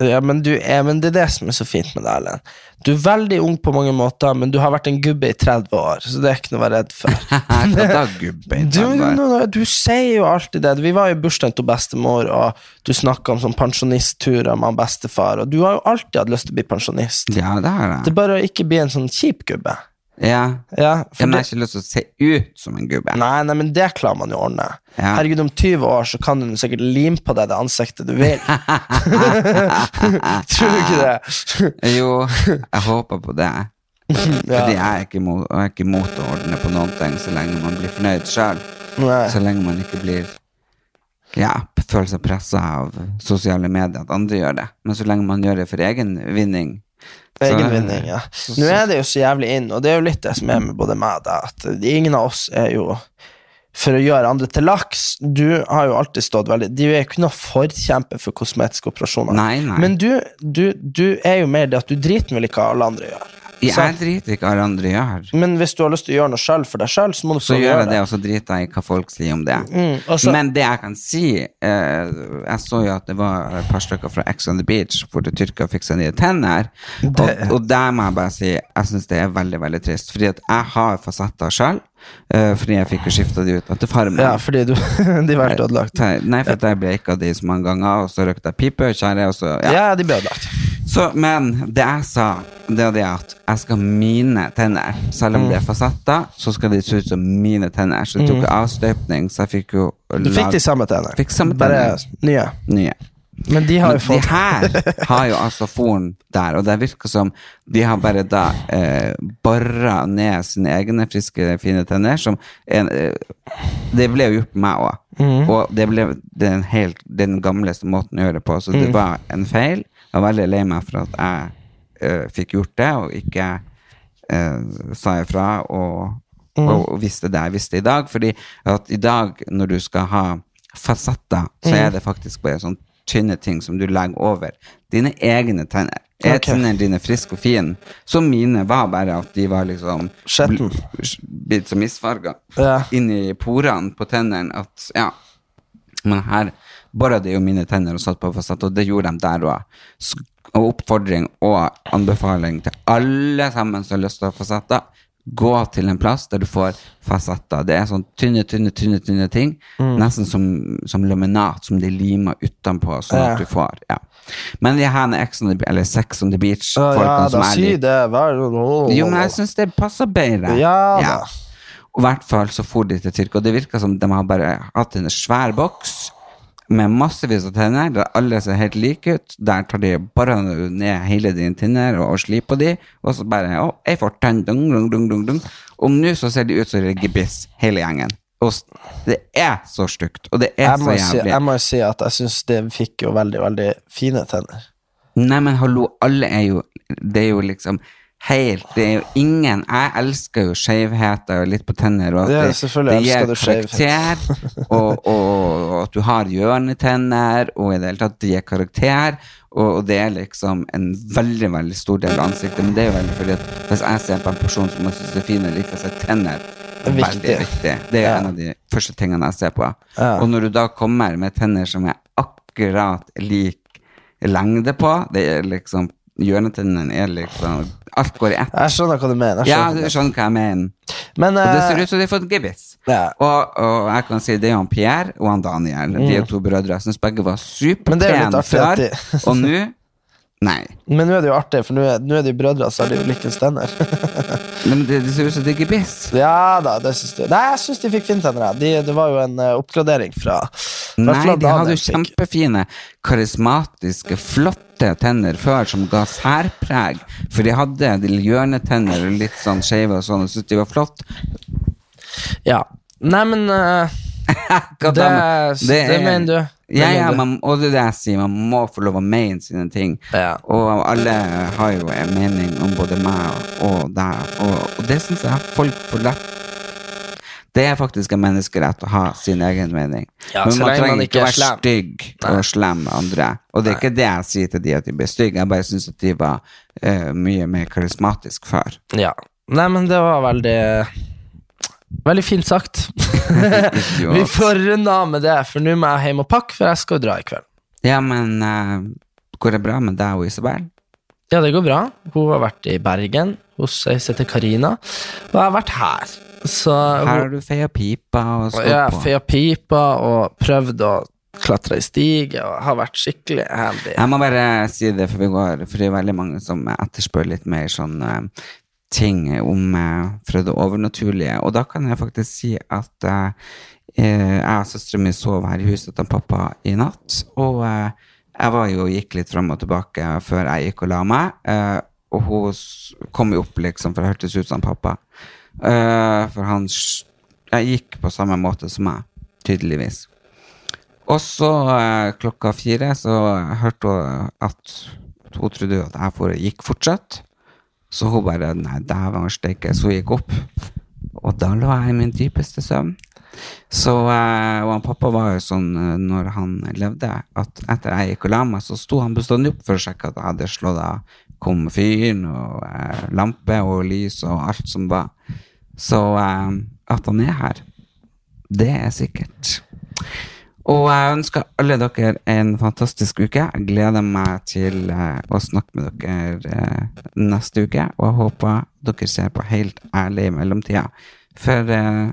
Speaker 2: Ja, men, du er, men det er det som er så fint med deg, Erlend. Du er veldig ung på mange måter, men du har vært en gubbe i 30 år, så det er ikke noe å være redd for.
Speaker 1: Da, gubbe?
Speaker 2: Du, no, du sier jo alltid det. Vi var i bursdagen til bestemor, og du snakka om sånn pensjonistturer med bestefar, og du har jo alltid hatt lyst til å bli pensjonist.
Speaker 1: Ja, det er
Speaker 2: Det
Speaker 1: Det
Speaker 2: er bare å ikke bli en sånn kjip gubbe.
Speaker 1: Ja.
Speaker 2: Ja, for
Speaker 1: Jeg har ikke lyst til å se ut som en gubbe.
Speaker 2: nei, nei, men det klarer man jo å ordne.
Speaker 1: Ja.
Speaker 2: Herregud, om 20 år så kan du sikkert lime på deg det ansiktet du vil. Tror du ikke det?
Speaker 1: Jo, jeg håper på det. Fordi jeg er ikke imot, er ikke imot å ordne på noen ting så lenge man blir fornøyd sjøl. Så lenge man ikke blir ja, føler seg pressa av sosiale medier, at andre gjør det. Men så lenge man gjør det for egen vinning så-
Speaker 2: Egenvinning, ja. Nå er det jo så jævlig inn, og det er jo litt det som er med både meg og deg, at ingen av oss er jo for å gjøre andre til laks. Du har jo alltid stått veldig Du er jo ikke noe forkjemper for kosmetiske operasjoner.
Speaker 1: Nei, nei.
Speaker 2: Men du, du, du er jo mer det at du driter vel ikke hva alle andre gjør.
Speaker 1: Jeg driter ikke hva andre gjør.
Speaker 2: Men hvis du har lyst til å gjøre noe sjøl for deg sjøl, så må du
Speaker 1: Så gjør jeg det, og så driter jeg i hva folk sier om det.
Speaker 2: Mm, altså,
Speaker 1: Men det jeg kan si eh, Jeg så jo at det var et par stykker fra Ex on the Beach hvor det tyrker fikk seg nye tenner. Og, og der må jeg bare si jeg syns det er veldig veldig trist. Fordi at jeg har fasetter sjøl. Uh, fordi jeg fikk jo skifta de ut etter farmen.
Speaker 2: Ja, fordi du De ble ødelagt.
Speaker 1: Nei, for jeg ble ikke av de så mange ganger, og så røkte jeg pipe, kjære, og så ja.
Speaker 2: Ja, de ble ødelagt.
Speaker 1: Så, men det jeg sa, det var det at jeg skal mine tenner. Selv om
Speaker 2: Mm.
Speaker 1: de er fasetter, så skal de se ut som mine tenner. Så det tok avstøpning, så jeg fikk jo
Speaker 2: Du fikk de samme tenner?
Speaker 1: Fikk samme
Speaker 2: Bare nye.
Speaker 1: nye.
Speaker 2: Men de har
Speaker 1: Men
Speaker 2: jo fått
Speaker 1: de her har jo altså foren der, og det virker som de har bare da eh, bora ned sine egne friske, fine tenner. Som en, eh, det ble jo gjort på meg òg.
Speaker 2: mm.
Speaker 1: Og det ble den, helt, den gamleste måten å gjøre det på. Så
Speaker 2: det
Speaker 1: det var en feil. Jeg var veldig lei meg for at jeg uh, fikk gjort det, og ikke uh, sa ifra og,
Speaker 2: mm.
Speaker 1: og visste det jeg visste i dag. Fordi at i dag, når du skal ha fasetter, så
Speaker 2: mm.
Speaker 1: er det faktisk bare sånn tynne ting som du legger over dine egne tenner. Er
Speaker 2: okay.
Speaker 1: tennene dine friske og fine? Så mine var bare at de var liksom blitt så misfarga
Speaker 2: Ja.
Speaker 1: inni porene på tennene at ja. Men her bora de jo mine tenner og satt på fasett, og det gjorde de der òg. Og oppfordring og anbefaling til alle sammen som har lyst til å ha fasetter. Gå til en plass der du får fasetter. Det er sånn tynne, tynne, tynne tynne ting.
Speaker 2: Mm.
Speaker 1: Nesten som, som laminat som de limer utenpå, sånn
Speaker 2: Ja.
Speaker 1: at du får ja. Men de her Ex on the, eller Sex on the Beach
Speaker 2: Ja,
Speaker 1: som
Speaker 2: da si det. Vær
Speaker 1: jo, men jeg syns det passer bedre.
Speaker 2: Ja da.
Speaker 1: Og i hvert fall så for de til Tyrkia, og det virka som de har bare hatt en svær boks med massevis av tenner, der alle ser helt like ut. Der tar de bare ned hele dine tenner og, og sliper de, og så bare Å, jeg får tenn, dung, dung, dung, dung, dung. Og nå så ser de ut som det gebiss, hele gjengen. Og det er så stygt, og det er så
Speaker 2: si,
Speaker 1: jævlig.
Speaker 2: jeg må jo si at jeg syns det fikk jo veldig, veldig fine tenner.
Speaker 1: Nei, men hallo, alle er jo Det er jo liksom helt Det er jo ingen Jeg elsker jo skjevheter og litt på tenner, og at
Speaker 2: Ja,
Speaker 1: det, det gir karakter, og, og, at du har hjørnetenner, og i det hele tatt det gir karakter, og, og det er liksom en veldig, veldig stor del av ansiktet, men det er jo veldig fordi at hvis jeg ser på en person som jeg synes er fin, og liker seg tenner,
Speaker 2: er
Speaker 1: veldig
Speaker 2: viktig.
Speaker 1: viktig. Det er
Speaker 2: Ja.
Speaker 1: en av de første tingene jeg ser på.
Speaker 2: Ja.
Speaker 1: Og når du da kommer med tenner som er akkurat lik lengde på. Det er liksom Hjørnetennene er liksom Alt går i ett.
Speaker 2: Jeg skjønner hva du mener. jeg
Speaker 1: Ja, du skjønner hva jeg mener.
Speaker 2: Men
Speaker 1: Og det
Speaker 2: eh,
Speaker 1: ser ut som de har fått gebiss.
Speaker 2: ja.
Speaker 1: Og, og jeg kan si det er han Pierre og han Daniel. De er to brødre. Jeg syns begge var
Speaker 2: Mm. Er
Speaker 1: superpene før. Og nå Nei.
Speaker 2: Men nå er det jo artig, for nå er, nå er de brødre, så har de jo like tenner.
Speaker 1: Men det, det ser ut som det er gebiss.
Speaker 2: ja da, det syns du. Nei, jeg syns de fikk fine tenner. De, det var jo en eh, oppgradering fra
Speaker 1: Nei, de hadde jo kjempefine, karismatiske, flotte tenner før som ga særpreg. For de hadde de hjørnetenner og litt sånn skeive og sånn, og syntes de var flott.
Speaker 2: Ja. Nei, men
Speaker 1: Hva
Speaker 2: det,
Speaker 1: da?
Speaker 2: det,
Speaker 1: er-
Speaker 2: mener du?
Speaker 1: Ja, ja, man, og det er det jeg sier, man må få lov å mene sine ting.
Speaker 2: Ja.
Speaker 1: Og alle har jo en mening om både meg og deg, og, og det syns jeg folk får lett Det er faktisk en menneskerett å ha sin egen mening.
Speaker 2: Ja,
Speaker 1: Men man trenger
Speaker 2: man
Speaker 1: ikke være
Speaker 2: slem.
Speaker 1: stygg og slem med andre. Og det er ikke det jeg sier til de at de blir stygge, jeg bare syns at de var uh, mye mer karismatiske før.
Speaker 2: Ja. Nei, men det var veldig Veldig fint sagt. Vi får runde av med det, for nå må jeg hjem og pakke, for jeg skal jo dra i kveld.
Speaker 1: Ja, men uh, går det bra med deg og Isabel?
Speaker 2: Ja, det går bra. Hun har vært i Bergen hos ei som heter Karina, og jeg har vært her. Så
Speaker 1: Her har du feia pipa og stått
Speaker 2: har
Speaker 1: på.
Speaker 2: feia pipa og prøvd å klatre i stige og har vært skikkelig handy.
Speaker 1: Jeg må bare si det, for vi går For det er veldig mange som etterspør litt mer sånn eh, ting om eh, fra det overnaturlige. Og da kan jeg faktisk si at eh, jeg og søsteren min sov her i huset til pappa i natt. Og uh, jeg var jo gikk litt fram og tilbake før jeg gikk og la meg. Uh, og hun kom jo opp, liksom, for det hørtes ut som pappa. Eh, for han jeg gikk på samme måte som meg, tydeligvis. Og så uh, klokka fire så hørte hun at hun trodde at jeg for, gikk fortsatt. Så hun bare Nei, dæven steike. Så hun gikk opp. Og da lå jeg i min dypeste søvn. Så uh, og han pappa var jo sånn når han levde, at etter jeg gikk og la meg, så sto han bestandig opp for å sjekke at jeg hadde slått av komfyren og eh, lampe og lys og alt som var. Så eh, at han er her, det er sikkert. Og jeg ønsker alle dere en fantastisk uke. Jeg gleder meg til eh, å snakke med dere eh, neste uke. Og jeg håper dere ser på Helt ærlig i mellomtida. For eh,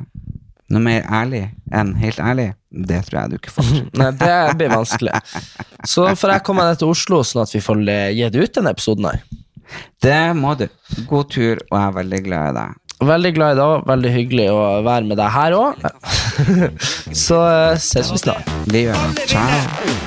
Speaker 1: noe mer ærlig enn helt ærlig, det tror jeg du ikke får.
Speaker 3: Nei, det blir vanskelig. Så får jeg komme ned til Oslo, sånn at vi får gitt ut denne episoden her.
Speaker 1: Det må du. God tur, og jeg er veldig glad i deg.
Speaker 3: Veldig glad i deg, veldig hyggelig å være med deg her òg. Så eh, ses vi snart.
Speaker 1: Vi gjør det. Ciao.